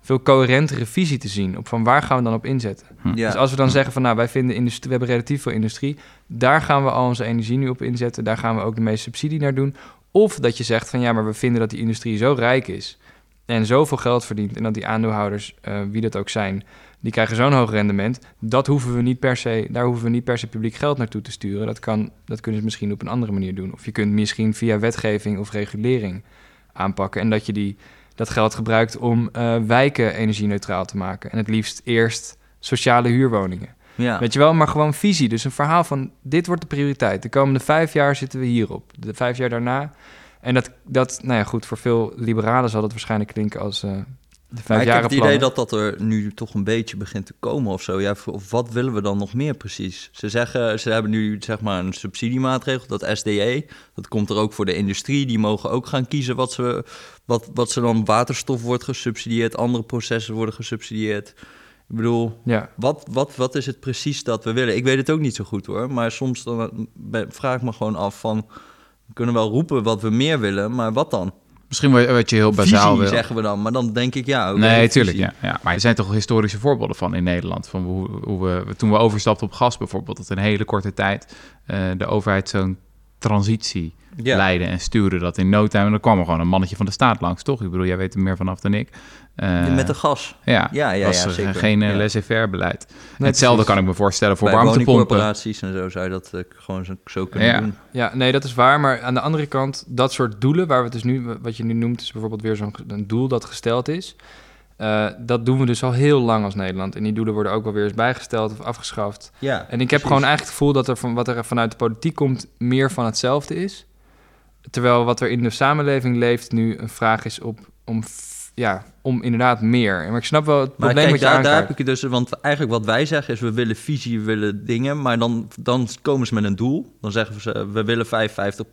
veel coherentere visie te zien. Op van waar gaan we dan op inzetten. Ja. Dus als we dan zeggen van nou, wij vinden industrie, we hebben relatief veel industrie, daar gaan we al onze energie nu op inzetten, daar gaan we ook de meeste subsidie naar doen. Of dat je zegt van ja, maar we vinden dat die industrie zo rijk is en zoveel geld verdient en dat die aandeelhouders, eh, wie dat ook zijn, die krijgen zo'n hoog rendement, dat hoeven we niet per se, daar hoeven we niet per se publiek geld naartoe te sturen. Dat, kan, dat kunnen ze misschien op een andere manier doen. Of je kunt misschien via wetgeving of regulering aanpakken en dat je die, dat geld gebruikt om eh, wijken energie-neutraal te maken. En het liefst eerst sociale huurwoningen. Ja. Weet je wel, maar gewoon visie. Dus een verhaal van dit wordt de prioriteit. De komende vijf jaar zitten we hierop. De vijf jaar daarna. En dat, dat nou ja, goed, voor veel liberalen zal dat waarschijnlijk klinken als eh, de vijf ik heb het idee dat dat er nu toch een beetje begint te komen of zo. Ja, of wat willen we dan nog meer precies? Ze zeggen, ze hebben nu zeg maar een subsidiemaatregel, dat SDE. Dat komt er ook voor de industrie. Die mogen ook gaan kiezen wat ze, wat, wat ze dan waterstof wordt gesubsidieerd, andere processen worden gesubsidieerd. Ik bedoel, Ja, wat, wat, wat is het precies dat we willen? Ik weet het ook niet zo goed hoor, maar soms dan ben- vraag ik me gewoon af van... We kunnen wel roepen wat we meer willen, maar wat dan? Misschien wat, je heel bazaal wil. zeggen we dan, maar dan denk ik ja. nee, tuurlijk. Ja, ja. Maar er zijn toch historische voorbeelden van in Nederland. Van hoe, hoe we, toen we overstapten op gas bijvoorbeeld, dat in een hele korte tijd eh, de overheid zo'n transitie Ja. leidde en stuurde dat in no time. En dan kwam er gewoon een mannetje van de staat langs, toch? Ik bedoel, jij weet er meer vanaf dan ik. Eh, Met de gas. ja, Ja, ja, was ja, er zeker. geen uh, Ja. laissez-faire beleid. Nee, Hetzelfde precies. kan ik me voorstellen voor Bij warmtepompen. woningcorporaties en zo zou je dat eh, gewoon zo, zo kunnen Ja. doen. Ja, nee, dat is waar. Maar aan de andere kant, dat soort doelen, waar we het dus nu, wat je nu noemt, is bijvoorbeeld weer zo'n een doel dat gesteld is. Eh, dat doen we dus al heel lang als Nederland. En die doelen worden ook wel weer eens bijgesteld of afgeschaft. Ja, En ik heb precies. gewoon eigenlijk het gevoel dat er van wat er vanuit de politiek komt, meer van hetzelfde is. Terwijl wat er in de samenleving leeft nu een vraag is op, om, ja, om inderdaad meer. Maar ik snap wel het Maar probleem kijk, wat je daar, daar heb ik dus... Want eigenlijk wat wij zeggen is, we willen visie, we willen dingen... maar dan, dan komen ze met een doel. Dan zeggen ze, we willen 55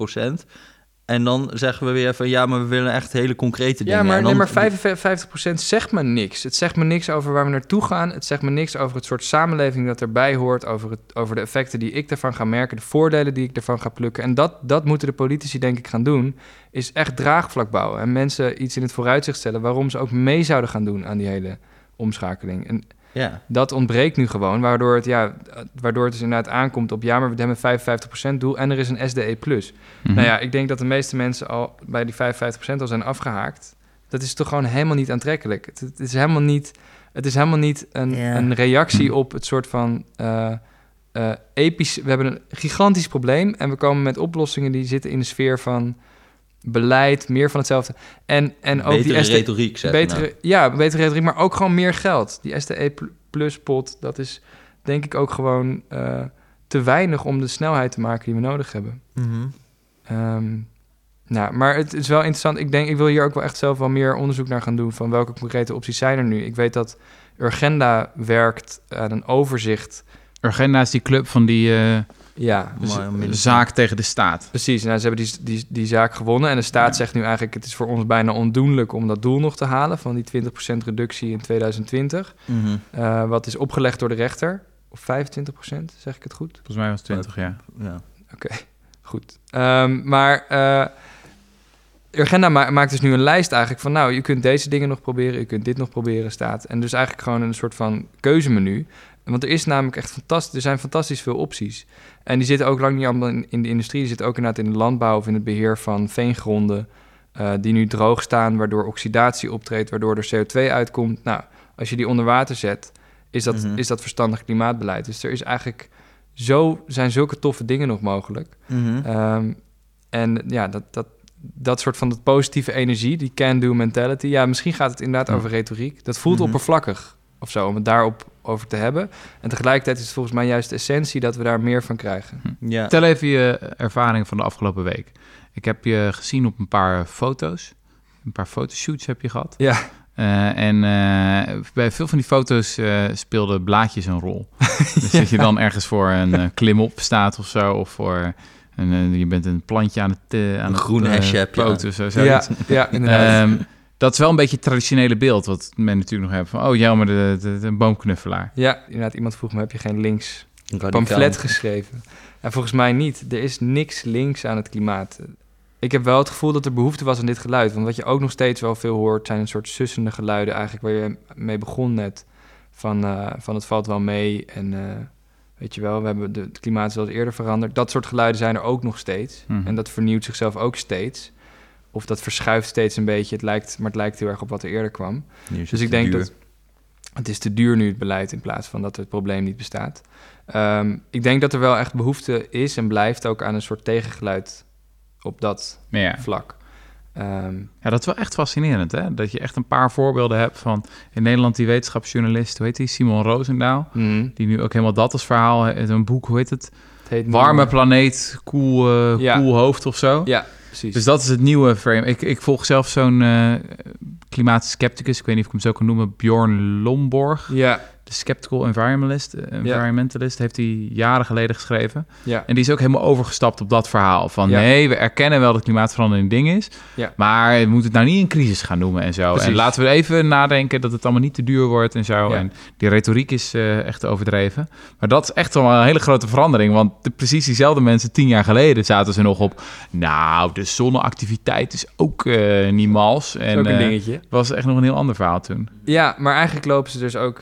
En dan zeggen we weer van, ja, maar we willen echt hele concrete dingen. Ja, maar, En nee, dan- maar 55% zegt me niks. Het zegt me niks over waar we naartoe gaan. Het zegt me niks over het soort samenleving dat erbij hoort. Over, het, over de effecten die ik ervan ga merken. De voordelen die ik ervan ga plukken. En dat, dat moeten de politici denk ik gaan doen. Is echt draagvlak bouwen. En mensen iets in het vooruitzicht stellen... waarom ze ook mee zouden gaan doen aan die hele omschakeling. En Ja, dat ontbreekt nu gewoon. Waardoor het, ja, waardoor het dus inderdaad aankomt op... ja, maar we hebben een 55% doel en er is een SDE+. Mhm. Nou ja, ik denk dat de meeste mensen al bij die 55% al zijn afgehaakt. Dat is toch gewoon helemaal niet aantrekkelijk. Het, het is helemaal niet, het is helemaal niet een, een reactie op het soort van eh, eh, episch... We hebben een gigantisch probleem en we komen met oplossingen die zitten in de sfeer van beleid, meer van hetzelfde. En, en ook betere die retoriek, zeg betere, nou. Ja, betere retoriek, maar ook gewoon meer geld. Die pl- plus pot, dat is denk ik ook gewoon eh, te weinig om de snelheid te maken die we nodig hebben. Mhm. Ehm, nou, maar het is wel interessant. Ik denk, ik wil hier ook wel echt zelf wel meer onderzoek naar gaan doen van welke concrete opties zijn er nu. Ik weet dat Urgenda werkt aan een overzicht. Urgenda is die club van die eh, Ja, z- minder- zaak tegen de staat. precies. Nou, ze hebben die, die, die zaak gewonnen en de staat Ja. zegt nu eigenlijk: het is voor ons bijna ondoenlijk om dat doel nog te halen van die 20% reductie in 2020. Mhm. Eh, wat is opgelegd door de rechter. Of 25%, zeg ik het goed? Volgens mij was het 20 jaar. Ja. Goed. Ehm, maar eh Urgenda ma- maakt dus nu een lijst eigenlijk van... nou, je kunt deze dingen nog proberen, je kunt dit nog proberen, staat. En dus eigenlijk gewoon een soort van keuzemenu. Want er is namelijk echt fantastisch... er zijn fantastisch veel opties. En die zitten ook lang niet allemaal in, in de industrie. Die zitten ook inderdaad in de landbouw of in het beheer van veengronden... eh, die nu droog staan, waardoor oxidatie optreedt... waardoor er CO2 uitkomt. Nou, als je die onder water zet, is dat, Mhm. is dat verstandig klimaatbeleid. Dus er is eigenlijk... Zo zijn zulke toffe dingen nog mogelijk. Mhm. Ehm, en ja, dat, dat, dat soort van dat positieve energie, die can-do mentality. Ja, misschien gaat het inderdaad over retoriek. Dat voelt Mhm. oppervlakkig of zo, om het daarop over te hebben. En tegelijkertijd is het volgens mij juist de essentie dat we daar meer van krijgen. ja. Tel even je ervaring van de afgelopen week. Ik heb je gezien op een paar foto's. Een paar fotoshoots heb je gehad. Ja, Eh, en eh, bij veel van die foto's eh, speelden blaadjes een rol. dus dat je dan ergens voor een eh, klimop staat of zo, of voor een, eh, je bent een plantje aan het aan Een het, groen eh, hesje heb je zo, ja, ja, inderdaad. Ehm, dat is wel een beetje het traditionele beeld wat men natuurlijk nog heeft van, oh ja, maar de, de, de boomknuffelaar. ja, inderdaad. Iemand vroeg me, heb je geen links pamflet geschreven? Ja, volgens mij niet. Er is niks links aan het klimaat. Ik heb wel het gevoel dat er behoefte was aan dit geluid. Want wat je ook nog steeds wel veel hoort... zijn een soort sussende geluiden eigenlijk... waar je mee begon net. Van, eh, van het valt wel mee en... eh, Weet je wel, we hebben de, het klimaat is wel eens eerder veranderd. Dat soort geluiden zijn er ook nog steeds. Mhm. En dat vernieuwt zichzelf ook steeds. Of dat verschuift steeds een beetje. Het lijkt, maar het lijkt heel erg op wat er eerder kwam. Dus ik denk duur. dat het is te duur nu het beleid in plaats van dat het probleem niet bestaat. Ehm, ik denk dat er wel echt behoefte is en blijft ook aan een soort tegengeluid op dat ja. vlak. Ehm, ja, dat is wel echt fascinerend, hè? Dat je echt een paar voorbeelden hebt van in Nederland die wetenschapsjournalist, hoe heet die, Simon Roosendaal, mhm. die nu ook helemaal dat als verhaal, heeft, een boek, hoe heet het? Heet Warme planeet, koel, eh, Ja. koel hoofd of zo. Ja, precies. Dus dat is het nieuwe frame. Ik, ik volg zelf zo'n eh klimaatskepticus, ik weet niet of ik hem zo kan noemen, Bjorn Lomborg. ja, Skeptical Environmentalist, eh, environmentalist heeft hij jaren geleden geschreven. ja, En die is ook helemaal overgestapt op dat verhaal. Van Ja. nee, we erkennen wel dat klimaatverandering een ding is. Maar we moeten het nou niet een crisis gaan noemen en zo. Precies. En laten we even nadenken dat het allemaal niet te duur wordt en zo. En die retoriek is eh, echt overdreven. Maar dat is echt wel een hele grote verandering. Want de, precies diezelfde mensen tien jaar geleden zaten ze nog op... Nou, de zonneactiviteit is ook eh niet mals. En ook een was echt nog een heel ander verhaal toen. Ja, maar eigenlijk lopen ze dus ook...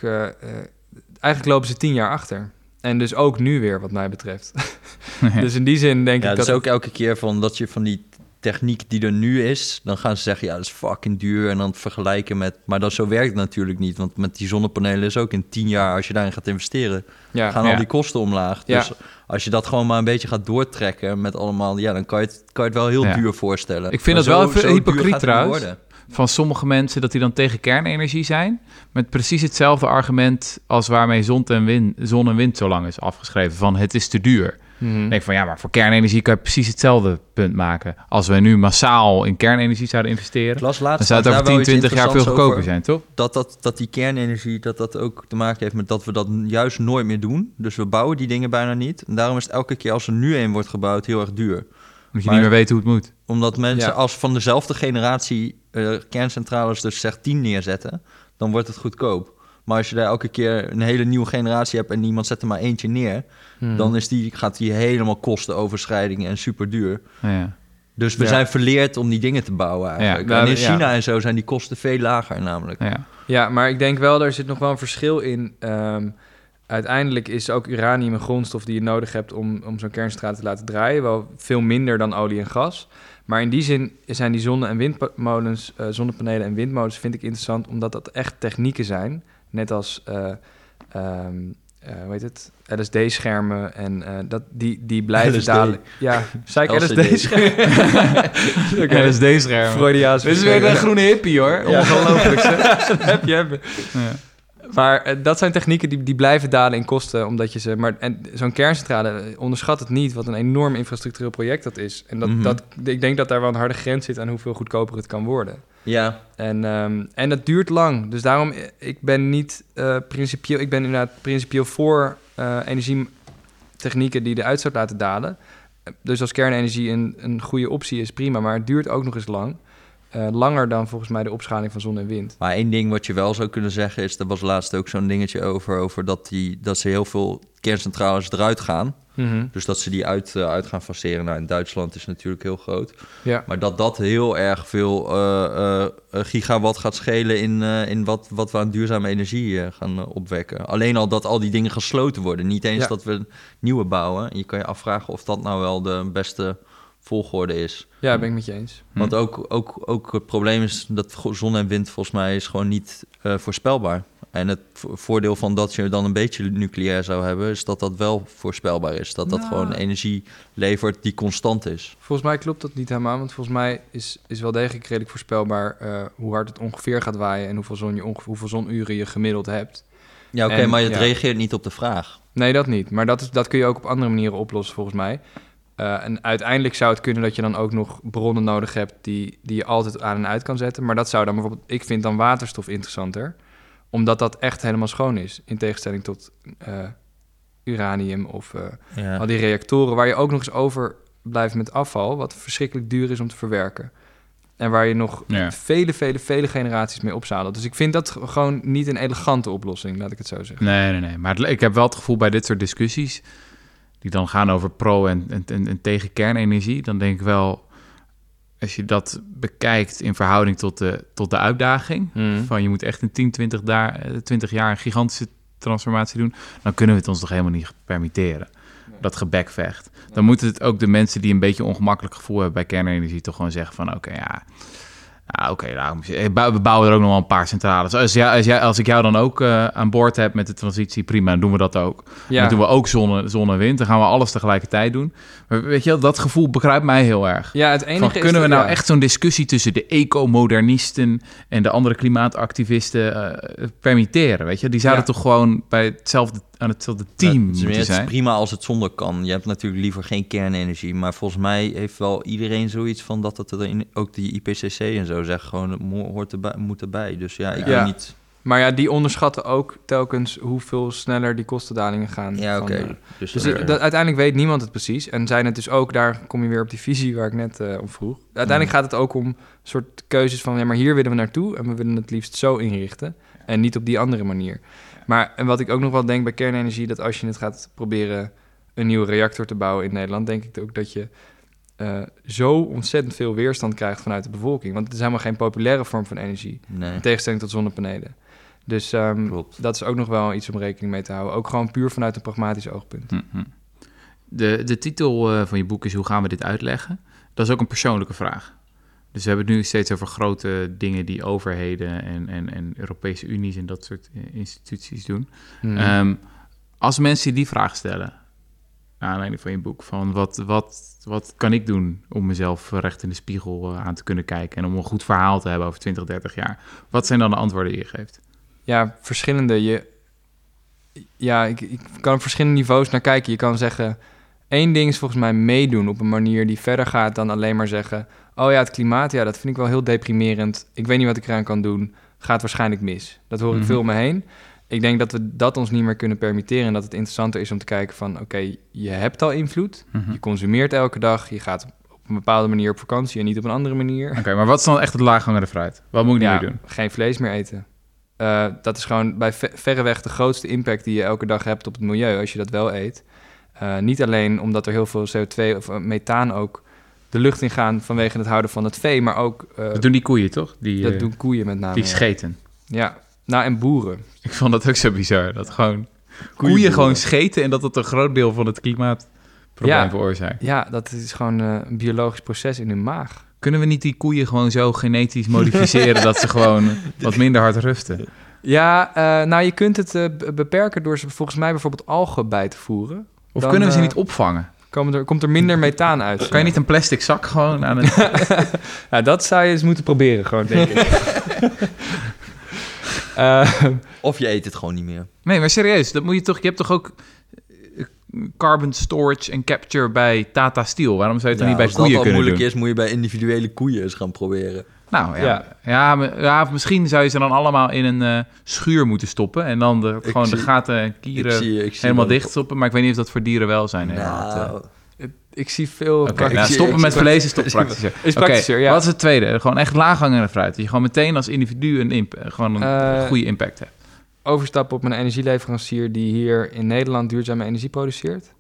eigenlijk lopen ze tien jaar achter. En dus ook nu weer, wat mij betreft. dus in die zin denk Ja, ik dat dat... is ook elke keer van dat je van die techniek die er nu is, dan gaan ze zeggen ja, dat is fucking duur en dan vergelijken met, maar dat zo werkt het natuurlijk niet, want met die zonnepanelen is ook in tien jaar als je daarin gaat investeren, ja, gaan Ja. al die kosten omlaag. Ja. Dus als je dat gewoon maar een beetje gaat doortrekken met allemaal, ja, dan kan je het, kan je het wel heel Ja. duur voorstellen. Ik vind Maar dat wel even hypocriet het trouwens. Van sommige mensen dat die dan tegen kernenergie zijn. Met precies hetzelfde argument als waarmee zon en wind, zon en wind zo lang is afgeschreven. Van het is te duur. Ik denk van ja, maar voor kernenergie kan je precies hetzelfde punt maken. Als we nu massaal in kernenergie zouden investeren. Dan zou het over daar wel 10, iets 20 jaar veel goedkoper zijn, toch? dat, dat, dat die kernenergie, dat dat ook te maken heeft met dat we dat juist nooit meer doen. Dus we bouwen die dingen bijna niet. En daarom is het elke keer als er nu een wordt gebouwd heel erg duur. Omdat je Maar- niet meer weet hoe het moet. Omdat mensen Ja. als van dezelfde generatie eh, kerncentrales dus zeg 10 neerzetten, dan wordt het goedkoop. Maar als je daar elke keer een hele nieuwe generatie hebt en niemand zet er maar eentje neer, Mhm. dan is die, gaat die helemaal kostenoverschrijdingen en super duur. Ja. Dus we Ja. zijn verleerd om die dingen te bouwen eigenlijk. Ja, en in ja. China en zo zijn die kosten veel lager namelijk. Ja. Ja, maar ik denk wel, er zit nog wel een verschil in. Ehm, uiteindelijk is ook uranium een grondstof die je nodig hebt om, om zo'n kerncentrale te laten draaien. Wel veel minder dan olie en gas. Maar in die zin zijn die zonne- en windmolens, eh, zonnepanelen en windmolens vind ik interessant, omdat dat echt technieken zijn. Net als, eh, ehm, eh, hoe heet het, LSD-schermen en eh, dat, die, die blijven LSD. dalen. Ja, zei ik. LSD-schermen? Oké. LSD-schermen. Freudiaans Dit is weer een groene hippie, hoor. Ongelooflijk, heb je hebben. Ja. Maar eh, dat zijn technieken die, die blijven dalen in kosten, omdat je ze... Maar en zo'n kerncentrale, eh, onderschat het niet, wat een enorm infrastructureel project dat is. En dat, Mhm. dat, ik denk dat daar wel een harde grens zit aan hoeveel goedkoper het kan worden. Ja, En, ehm, en dat duurt lang. Dus daarom, eh, ik ben niet principieel... Ik ben inderdaad principieel voor energietechnieken die de uitstoot laten dalen. Dus als kernenergie een, een goede optie is, prima. Maar het duurt ook nog eens lang. Eh, langer dan volgens mij de opschaling van zon en wind. Maar één ding wat je wel zou kunnen zeggen is, er was laatst ook zo'n dingetje over, over dat, die, dat ze heel veel kerncentrales eruit gaan. Mhm. Dus dat ze die uit, eh, uit gaan faceren. Nou, in Duitsland is natuurlijk heel groot. Ja. Maar dat dat heel erg veel eh, gigawatt gaat schelen in, in wat, wat we aan duurzame energie gaan opwekken. Alleen al dat al die dingen gesloten worden. Niet eens Ja. dat we nieuwe bouwen. Je kan je afvragen of dat nou wel de beste volgorde is. Ja, ben ik met je eens. Want ook, ook, ook het probleem is dat zon en wind volgens mij is gewoon niet eh, voorspelbaar. En het vo- voordeel van dat je dan een beetje nucleair zou hebben, is dat dat wel voorspelbaar is. Dat dat Nou. gewoon energie levert die constant is. Volgens mij klopt dat niet helemaal, want volgens mij is, is wel degelijk redelijk voorspelbaar eh, hoe hard het ongeveer gaat waaien en hoeveel, zon je hoeveel zonuren je gemiddeld hebt. Ja, oké, maar het ja. reageert niet op de vraag. Nee, dat niet. Maar dat, is, dat kun je ook op andere manieren oplossen, volgens mij. Eh, en uiteindelijk zou het kunnen dat je dan ook nog bronnen nodig hebt die, die je altijd aan en uit kan zetten. Maar dat zou dan bijvoorbeeld, ik vind dan waterstof interessanter, omdat dat echt helemaal schoon is. In tegenstelling tot eh, uranium of eh, Ja. al die reactoren, waar je ook nog eens over blijft met afval, wat verschrikkelijk duur is om te verwerken. En waar je nog Ja. vele, vele, vele generaties mee opzadelt. Dus ik vind dat gewoon niet een elegante oplossing, laat ik het zo zeggen. Nee, nee, nee. Maar ik heb wel het gevoel bij dit soort discussies... die dan gaan over pro- en, en, en, en tegen kernenergie... dan denk ik wel, als je dat bekijkt in verhouding tot de, tot de uitdaging... Mm. van je moet echt in 10, 20, daar, eh, 20 jaar een gigantische transformatie doen... dan kunnen we het ons toch helemaal niet permitteren. Dat gebekvecht. Dan moeten het ook de mensen die een beetje een ongemakkelijk gevoel hebben bij kernenergie... toch gewoon zeggen van oké, ja... Ja, oké, nou, we bou- we bouwen er ook nog wel een paar centrales. Als, jij, als, jij, als ik jou dan ook eh, aan boord heb met de transitie, prima, dan doen we dat ook. Ja. Dan doen we ook zonne, zon en wind. Dan gaan we alles tegelijkertijd doen. Maar weet je, dat gevoel begrijpt mij heel erg. Ja, het enige Van, is kunnen we nou ja. echt zo'n discussie tussen de ecomodernisten en de andere klimaatactivisten eh, permitteren? Weet je, die zouden Ja. toch gewoon bij hetzelfde, aan hetzelfde team Ja, het, is, moeten het is prima als het zonder kan. Je hebt natuurlijk liever geen kernenergie. Maar volgens mij heeft wel iedereen zoiets van dat het erin... Ook die IPCC en zo zegt gewoon, het hoort erbij, moet erbij. Dus ja, ik Ja. weet niet... Maar ja, die onderschatten ook telkens hoeveel sneller die kostendalingen gaan. Ja, oké. eh, Dus, Dus eh, het- dat, uiteindelijk weet niemand het precies. En zijn het dus ook, daar kom je weer op die visie waar ik net eh om vroeg. Uiteindelijk Mm. gaat het ook om soort keuzes van, ja, maar hier willen we naartoe en we willen het liefst zo inrichten. En niet op die andere manier. Maar en wat ik ook nog wel denk bij kernenergie, dat als je het gaat proberen een nieuwe reactor te bouwen in Nederland, denk ik ook dat je eh, zo ontzettend veel weerstand krijgt vanuit de bevolking. Want het is helemaal geen populaire vorm van energie. nee, In tegenstelling tot zonnepanelen. Dus ehm, dat is ook nog wel iets om rekening mee te houden. Ook gewoon puur vanuit een pragmatisch oogpunt. Mhm. De, de titel eh, van je boek is Hoe gaan we dit uitleggen? Dat is ook een persoonlijke vraag. Dus we hebben het nu steeds over grote dingen die overheden en, en, en Europese unies en dat soort eh, instituties doen. Hmm. Ehm, als mensen die vraag stellen, naar aanleiding van je boek, van wat, wat, wat kan ik doen om mezelf recht in de spiegel eh, aan te kunnen kijken en om een goed verhaal te hebben over 20, 30 jaar? Wat zijn dan de antwoorden die je geeft? ja, verschillende. Je, ja, ik, ik kan op verschillende niveaus naar kijken. Je kan zeggen, één ding is volgens mij meedoen op een manier die verder gaat dan alleen maar zeggen... oh ja, het klimaat, ja, dat vind ik wel heel deprimerend. Ik weet niet wat ik eraan kan doen. Gaat waarschijnlijk mis. Dat hoor ik Mhm. veel om me heen. Ik denk dat we dat ons niet meer kunnen permitteren... en dat het interessanter is om te kijken van... oké, je hebt al invloed. Mhm. Je consumeert elke dag. Je gaat op een bepaalde manier op vakantie en niet op een andere manier. Oké, maar wat is dan echt het laaghangende fruit? Wat moet ik nu doen? geen vlees meer eten. Eh, dat is gewoon bij ve- verreweg de grootste impact die je elke dag hebt op het milieu als je dat wel eet. Eh, niet alleen omdat er heel veel CO2 of eh, methaan ook de lucht in gaan vanwege het houden van het vee, maar ook eh, Dat doen die koeien, toch? Die, dat doen koeien met name. die scheten. Ja, nou en boeren. Ik vond dat ook zo bizar. Dat gewoon koeien, gewoon scheten en dat dat een groot deel van het klimaatprobleem Ja. veroorzaakt. Ja, dat is gewoon een biologisch proces in hun maag. Kunnen we niet die koeien gewoon zo genetisch modificeren dat ze gewoon wat minder hard rusten? Ja, nou je kunt het beperken door ze volgens mij bijvoorbeeld algen bij te voeren. Of Dan, kunnen we ze eh, niet opvangen? Komen er, komt er minder methaan uit. Kan je niet een plastic zak gewoon aan een... Ja, dat zou je eens moeten proberen, gewoon, denk ik. Eh, Of je eet het gewoon niet meer. Nee, maar serieus, dat moet je toch... Je hebt toch ook eh, carbon storage en capture bij Tata Steel? Waarom zou je het dan niet bij als koeien dat al kunnen moeilijk doen? is, moet je bij individuele koeien eens gaan proberen. Nou ja. Ja. Ja. maar- ja, of misschien zou je ze dan allemaal in een eh, schuur moeten stoppen... en dan de, gewoon de gaten en Ik kieren zie, ik zie helemaal dicht stoppen. Maar ik weet niet of dat voor dierenwelzijn helemaal... te- Nou, ik zie veel... Praktisch- nou, zie- stoppen met vlees is toch is- praktischer. is ja. Wat is het tweede? Gewoon echt laaghangende fruit. Dat je gewoon meteen als individu een, imp- gewoon een Eh, goede impact hebt. overstappen op een energieleverancier die hier in Nederland duurzame energie produceert.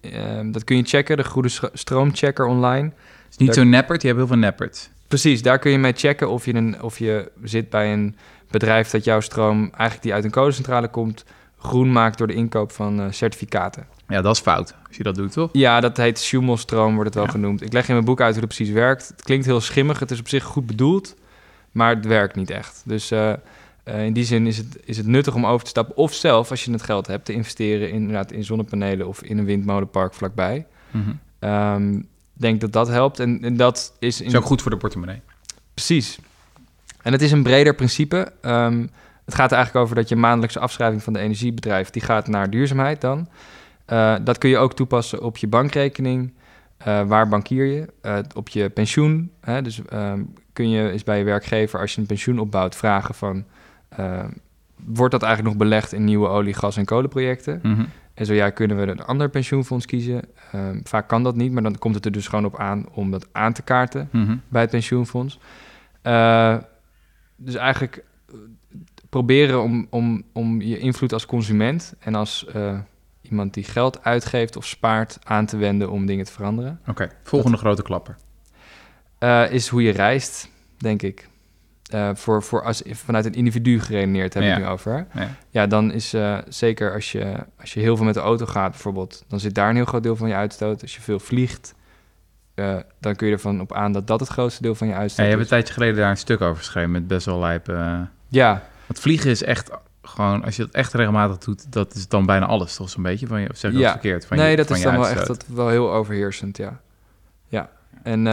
Ehm, dat kun je checken, de goede stroomchecker online. Het is niet zo neppert, je hebt heel veel neppert. Precies, daar kun je mee checken of je, een, of je zit bij een bedrijf dat jouw stroom, eigenlijk die uit een kolencentrale komt, groen maakt door de inkoop van eh, certificaten. Ja, dat is fout als je dat doet, toch? Ja, dat heet Schumel-stroom, wordt het wel Ja. genoemd. Ik leg in mijn boek uit hoe het precies werkt. Het klinkt heel schimmig, het is op zich goed bedoeld, maar het werkt niet echt. Dus eh, eh, in die zin is het, is het nuttig om over te stappen. Of zelf, als je het geld hebt, te investeren in, inderdaad, in zonnepanelen of in een windmolenpark vlakbij. Mhm. Ehm, denk dat dat helpt. En, en dat is in Is ook goed voor de portemonnee. Precies. En het is een breder principe. Ehm, het gaat er eigenlijk over dat je maandelijkse afschrijving van de energiebedrijf... die gaat naar duurzaamheid dan. Eh, dat kun je ook toepassen op je bankrekening. Eh, waar bankier je? Eh, op je pensioen. Hè? Dus ehm, kun je eens bij je werkgever, als je een pensioen opbouwt, vragen van... wordt dat eigenlijk nog belegd in nieuwe olie, gas en kolenprojecten? Mhm. En zo ja, kunnen we een ander pensioenfonds kiezen? Ehm, vaak kan dat niet, maar dan komt het er dus gewoon op aan om dat aan te kaarten Mhm. bij het pensioenfonds. Eh, dus eigenlijk eh, proberen om, om, om je invloed als consument en als eh, iemand die geld uitgeeft of spaart aan te wenden om dingen te veranderen. Oké, volgende grote klapper. Is hoe je reist, denk ik. Eh, voor, voor als, vanuit een individu geredeneerd heb ik Ja. nu over. Ja. Ja, dan is eh, zeker als je, als je heel veel met de auto gaat bijvoorbeeld, dan zit daar een heel groot deel van je uitstoot. Als je veel vliegt, eh, dan kun je ervan op aan dat dat het grootste deel van je Ja, uitstoot je hebt een tijdje geleden daar een stuk over geschreven met best wel lijp. Ja, Want vliegen is echt gewoon, als je het echt regelmatig doet, dat is dan bijna alles toch zo'n beetje van je, of zeg ik Ja. dat verkeerd? Van nee, je, dat van is je dan wel echt dat, wel heel overheersend, ja. Ja, en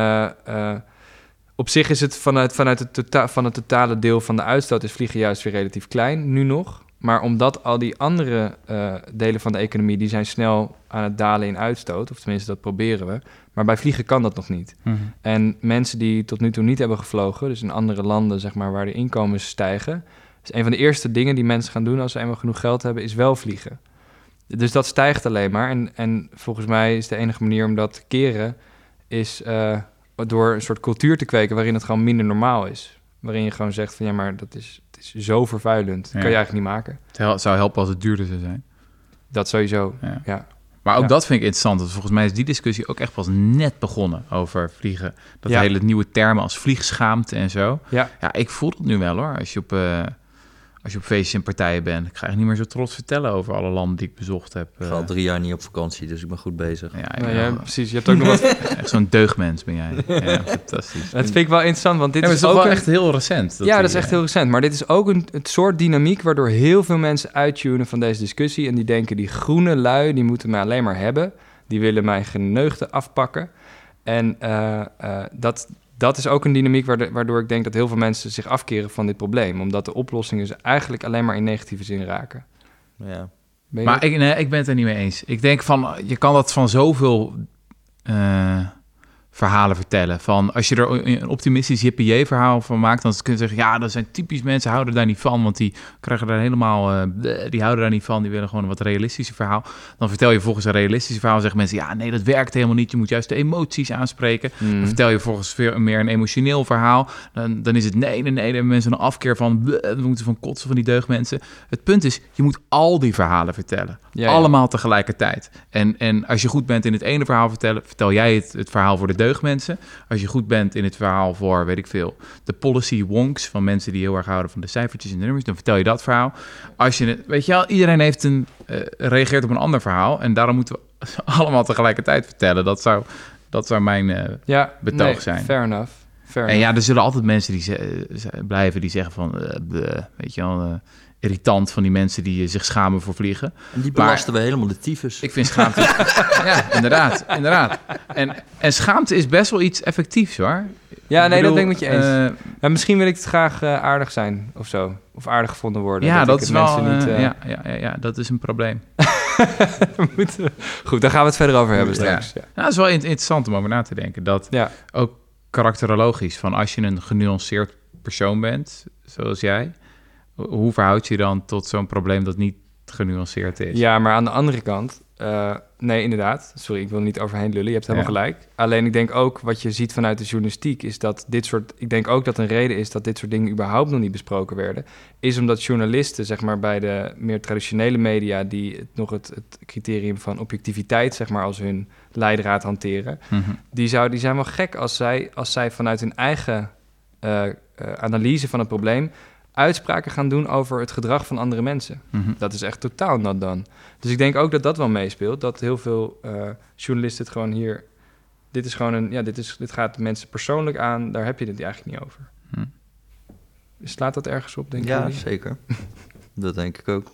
op zich is het vanuit, vanuit het, tota van het totale deel van de uitstoot is vliegen juist weer relatief klein, nu nog. Maar omdat al die andere eh, delen van de economie, die zijn snel aan het dalen in uitstoot, of tenminste dat proberen we. Maar bij vliegen kan dat nog niet. Mhm. En mensen die tot nu toe niet hebben gevlogen, dus in andere landen zeg maar, waar de inkomens stijgen, is een van de eerste dingen die mensen gaan doen als ze eenmaal genoeg geld hebben, is wel vliegen. Dus dat stijgt alleen maar. En, en volgens mij is de enige manier om dat te keren, is eh, door een soort cultuur te kweken waarin het gewoon minder normaal is. Waarin je gewoon zegt van ja, maar dat is, het is zo vervuilend. Dat Ja. kan je eigenlijk niet maken. Het zou helpen als het duurder zou zijn. Dat sowieso. Ja. Ja. Maar ook Ja. dat vind ik interessant. Want volgens mij is die discussie ook echt pas net begonnen over vliegen. Dat hele nieuwe termen als vliegschaamte en zo. Ja. Ja, ik voel het nu wel hoor. Als je op, eh, als je op feestjes en partijen bent. Ik ga echt niet meer zo trots vertellen over alle landen die ik bezocht heb. Ik eh. ga al drie jaar niet op vakantie, dus ik ben goed bezig. ja, Nou, ja, precies. Je hebt ook nog wat. echt zo'n deugdmens ben jij. Ja, fantastisch. Dat vind ik wel interessant, want dit Ja, maar is het is ook toch wel een- echt heel recent. ja, dat is echt eh, heel recent. Maar dit is ook een, het soort dynamiek waardoor heel veel mensen uittunen van deze discussie. En die denken, die groene lui, die moeten mij alleen maar hebben. Die willen mijn geneugde afpakken. En eh, eh, dat, dat is ook een dynamiek waardoor, waardoor ik denk dat heel veel mensen zich afkeren van dit probleem. Omdat de oplossingen ze eigenlijk alleen maar in negatieve zin raken. Ja. Maar ik, nee, ik ben het er niet mee eens. Ik denk van, je kan dat van zoveel eh, verhalen vertellen. Van als je er een optimistisch hippie verhaal van maakt, dan kun je zeggen, ja, dat zijn typisch mensen, houden daar niet van, want die krijgen daar helemaal, eh, die houden daar niet van, die willen gewoon een wat realistischer verhaal. Dan vertel je volgens een realistisch verhaal, zeggen mensen, ja, nee, dat werkt helemaal niet. Je moet juist de emoties aanspreken. Hmm. Dan vertel je volgens veel meer een emotioneel verhaal. Dan, dan is het nee, nee, nee. Dan mensen een afkeer van. We moeten van kotsen van die deugdmensen. Het punt is, je moet al die verhalen vertellen. Ja, ja. Allemaal tegelijkertijd. En, en als je goed bent in het ene verhaal vertellen, vertel jij het, het verhaal voor de deugdmensen. Als je goed bent in het verhaal voor, weet ik veel, de policy wonks van mensen die heel erg houden van de cijfertjes en de nummers, dan vertel je dat verhaal. Als je het, weet je wel, iedereen heeft een, eh, reageert op een ander verhaal. En daarom moeten we allemaal tegelijkertijd vertellen. Dat zou, dat zou mijn eh, ja, betoog nee, zijn. Fair enough. Fair en enough. ja, er zullen altijd mensen die ze- ze- blijven die zeggen van, eh, bleh, weet je wel, eh, irritant van die mensen die eh, zich schamen voor vliegen. En die Maar- belasten we helemaal de tyfus. Ik vind schaamte, ja, inderdaad, inderdaad. En, en schaamte is best wel iets effectiefs, hoor. ja, nee, dat ben ik met je eens. eh, Ja, misschien wil ik het graag eh, aardig zijn of zo. Of aardig gevonden worden. ja, dat, ik is wel, mensen niet, ja, ja, ja, ja, dat is een probleem. moeten we- Goed, daar gaan we het verder over hebben straks. Ja. Ja, dat is wel in- interessant om over na te denken. Dat Ja. ook karakterologisch, van als je een genuanceerd persoon bent, zoals jij, hoe verhoud je dan tot zo'n probleem dat niet genuanceerd is? Ja, maar aan de andere kant, eh, nee, inderdaad. Sorry, ik wil niet overheen lullen. Je hebt helemaal Ja. gelijk. Alleen ik denk ook wat je ziet vanuit de journalistiek is dat dit soort. Ik denk ook dat een reden is dat dit soort dingen überhaupt nog niet besproken werden. Is omdat journalisten, zeg maar, bij de meer traditionele media, die het, nog het, het criterium van objectiviteit, zeg maar, als hun leidraad hanteren. Mhm. die, zou, die zijn wel gek als zij, als zij vanuit hun eigen eh, eh, analyse van het probleem uitspraken gaan doen over het gedrag van andere mensen. Mhm. Dat is echt totaal not done. Dus ik denk ook dat dat wel meespeelt. Dat heel veel eh, journalisten het gewoon hier... Dit is gewoon een... Ja, dit, is, dit gaat mensen persoonlijk aan. Daar heb je het eigenlijk niet over. Hm. Slaat dat ergens op, denk ja, jullie? zeker. dat denk ik ook.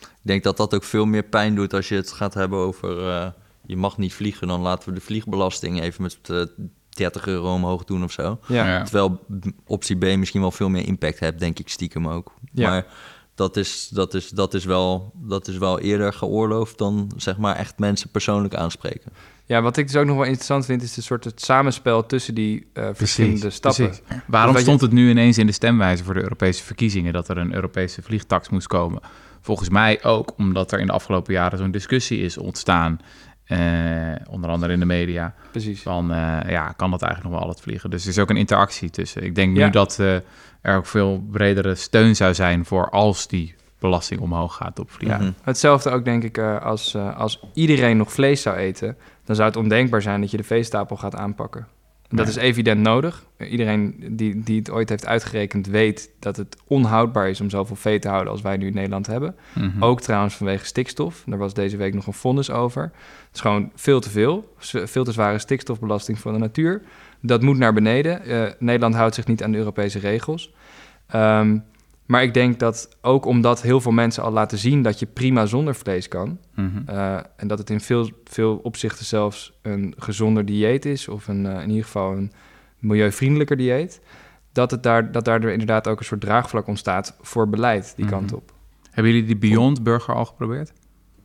Ik denk dat dat ook veel meer pijn doet als je het gaat hebben over... eh, je mag niet vliegen, dan laten we de vliegbelasting even met eh 30 euro omhoog doen of zo. Ja. Terwijl optie B misschien wel veel meer impact heeft, denk ik stiekem ook. Ja. Maar dat is, dat, is, dat, is wel, dat is wel eerder geoorloofd dan zeg maar echt mensen persoonlijk aanspreken. Ja, wat ik dus ook nog wel interessant vind, is een soort het samenspel tussen die eh, verschillende stappen. precies. Waarom je- stond het nu ineens in de stemwijze voor de Europese verkiezingen dat er een Europese vliegtax moest komen? Volgens mij ook omdat er in de afgelopen jaren zo'n discussie is ontstaan, eh, onder andere in de media, Precies. van eh, ja, kan dat eigenlijk nog wel al het vliegen? Dus er is ook een interactie tussen. Ik denk Ja. nu dat eh, er ook veel bredere steun zou zijn voor als die belasting omhoog gaat op vliegen. Mhm. Hetzelfde ook denk ik eh, als, eh, als iedereen nog vlees zou eten, dan zou het ondenkbaar zijn dat je de veestapel gaat aanpakken. En dat Ja. is evident nodig. Iedereen die, die het ooit heeft uitgerekend weet dat het onhoudbaar is om zoveel vee te houden als wij nu in Nederland hebben. Mhm. Ook trouwens vanwege stikstof. Daar was deze week nog een vonnis over. Het is gewoon veel te veel. Veel te zware stikstofbelasting voor de natuur. Dat moet naar beneden. Eh, Nederland houdt zich niet aan de Europese regels. Ehm, maar ik denk dat ook omdat heel veel mensen al laten zien dat je prima zonder vlees kan. Mhm. eh, en dat het in veel, veel opzichten zelfs een gezonder dieet is. Of een, eh, in ieder geval een milieuvriendelijker dieet. Dat, het daar, dat daardoor inderdaad ook een soort draagvlak ontstaat voor beleid die Mhm. kant op. Hebben jullie die Beyond Burger al geprobeerd?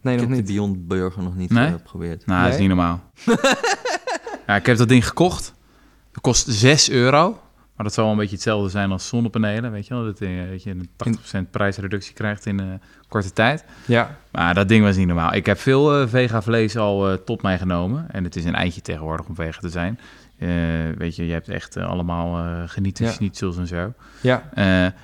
Nee, Ik nog heb niet. de Beyond Burger nog niet Nee? eh, geprobeerd. Nou, dat is Nee? niet normaal. ja, ik heb dat ding gekocht. Dat kost 6 euro. Maar dat zal wel een beetje hetzelfde zijn als zonnepanelen. Weet je wel? Dat, eh, weet je, een 80% prijsreductie krijgt in een korte tijd. Ja, Maar dat ding was niet normaal. Ik heb veel eh, vega vlees al eh, tot mij genomen. En het is een eindje tegenwoordig om vega te zijn. Eh, weet je, je hebt echt eh, allemaal eh genieten Ja. schnitzels en zo. ja,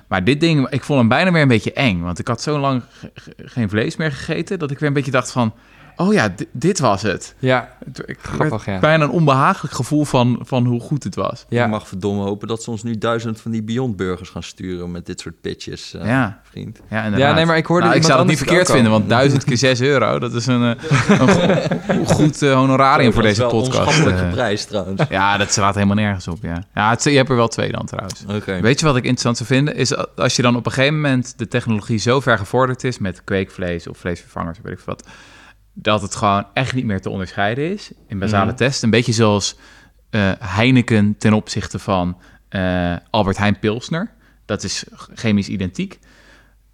maar dit ding, ik vond hem bijna weer een beetje eng. Want ik had zo lang ge- ge- geen vlees meer gegeten... dat ik weer een beetje dacht van... oh ja, di- dit was het. ja, Ik Grappig, ja. bijna een onbehagelijk gevoel van, van hoe goed het was. Je ja. mag verdomme hopen dat ze ons nu duizend van die Beyond Burgers gaan sturen met dit soort pitches, eh, Ja. vriend. Ja, inderdaad. Ja, nee, maar ik hoorde Nou, ik zou het niet verkeerd vinden, want duizend keer 6 euro, dat is een, eh, een go- goed eh, honorarium voor Dat is deze wel podcast. Een Eh, prijs trouwens. ja, dat slaat helemaal nergens op, ja. Ja, het, je hebt er wel twee dan trouwens. Oké. Weet je wat ik interessant zou vinden? Is als je dan op een gegeven moment de technologie zo ver gevorderd is met kweekvlees of vleesvervangers, weet ik veel wat, dat het gewoon echt niet meer te onderscheiden is in basale Mhm. tests. Een beetje zoals eh, Heineken ten opzichte van eh, Albert Heijn Pilsner. Dat is chemisch identiek.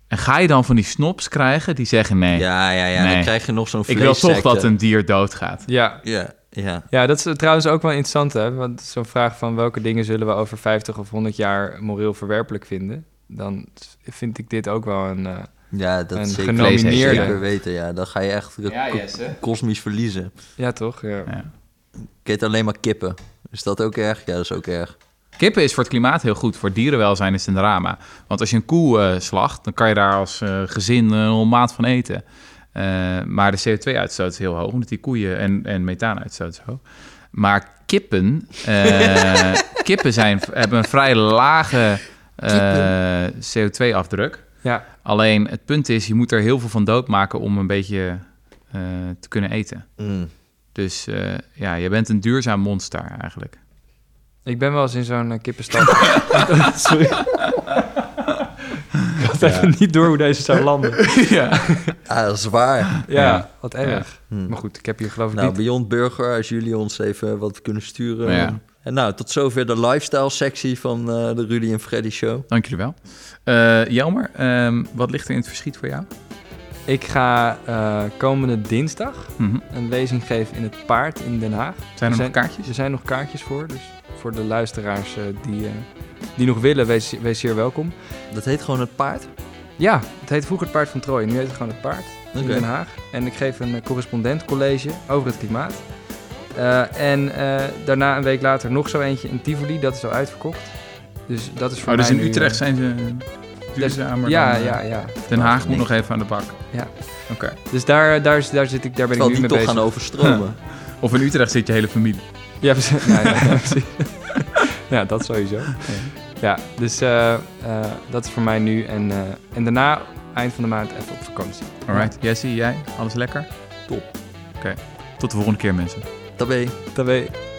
En ga je dan van die snobs krijgen die zeggen nee, Ja, ja, ja. Nee. Dan krijg je nog zo'n ik wil toch dat een dier doodgaat. Ja, Ja, ja. ja, dat is trouwens ook wel interessant, hè? Want zo'n vraag van welke dingen zullen we over 50 of 100 jaar moreel verwerpelijk vinden, dan vind ik dit ook wel een. eh, Ja, dat is zeker, genomineerde. zeker weten. Ja, dan ga je echt ko- kosmisch verliezen. ja, toch? Ja. Ja. Ik eet alleen maar kippen. Is dat ook erg? Ja, dat is ook erg. Kippen is voor het klimaat heel goed. Voor dierenwelzijn is het een drama. Want als je een koe eh, slacht, dan kan je daar als eh, gezin eh, een hele maand van eten. Eh, maar de CO2-uitstoot is heel hoog, omdat die koeien en, en methaanuitstoot is hoog. Maar kippen, eh, kippen zijn, hebben een vrij lage eh, CO2-afdruk. Ja, Alleen het punt is, je moet er heel veel van doodmaken om een beetje eh, te kunnen eten. Mm. Dus eh, ja, je bent een duurzaam monster eigenlijk. ik ben wel eens in zo'n uh, kippenstal. Sorry. ik had even niet door hoe deze zou landen. ja. Ah, dat is waar. Ja, Ja. wat erg. Hm. Maar goed, ik heb hier geloof ik Nou, niet... Beyond Burger, als jullie ons even wat kunnen sturen. En nou, tot zover de lifestyle sectie van eh, de Rudy en Freddy show. Dank jullie wel. Eh Jelmer, ehm, wat ligt er in het verschiet voor jou? Ik ga eh, komende dinsdag Mhm. een lezing geven in het Paard in Den Haag. Zijn er nog zijn- kaartjes? Er zijn nog kaartjes voor, dus voor de luisteraars die, eh, die nog willen, wees, wees zeer welkom. Dat heet gewoon het paard. Ja, het heet vroeger het Paard van Troje, nu heet het gewoon het Paard in. Den Haag. En ik geef een eh, correspondentcollege over het klimaat. Eh, en eh, daarna een week later nog zo eentje in Tivoli, dat is al uitverkocht. Dus dat is voor Oh, dus mij in nu, Utrecht eh, zijn ze duurzamer ja, dan, ja, ja. Den Haag moet nog even aan de bak. Ja. Oké. Dus daar, daar, daar, zit ik, daar ben ik Terwijl nu die mee toch bezig. gaan overstromen. Of in Utrecht zit je hele familie. Ja, precies. ja, ja, precies. ja, dat sowieso. Ja, dus eh, eh, dat is voor mij nu. En, eh, en daarna, eind van de maand, even op vakantie. Alright. Jesse, jij? Alles lekker? Top. Oké. Tot de volgende keer, mensen. Tabé. Dat weet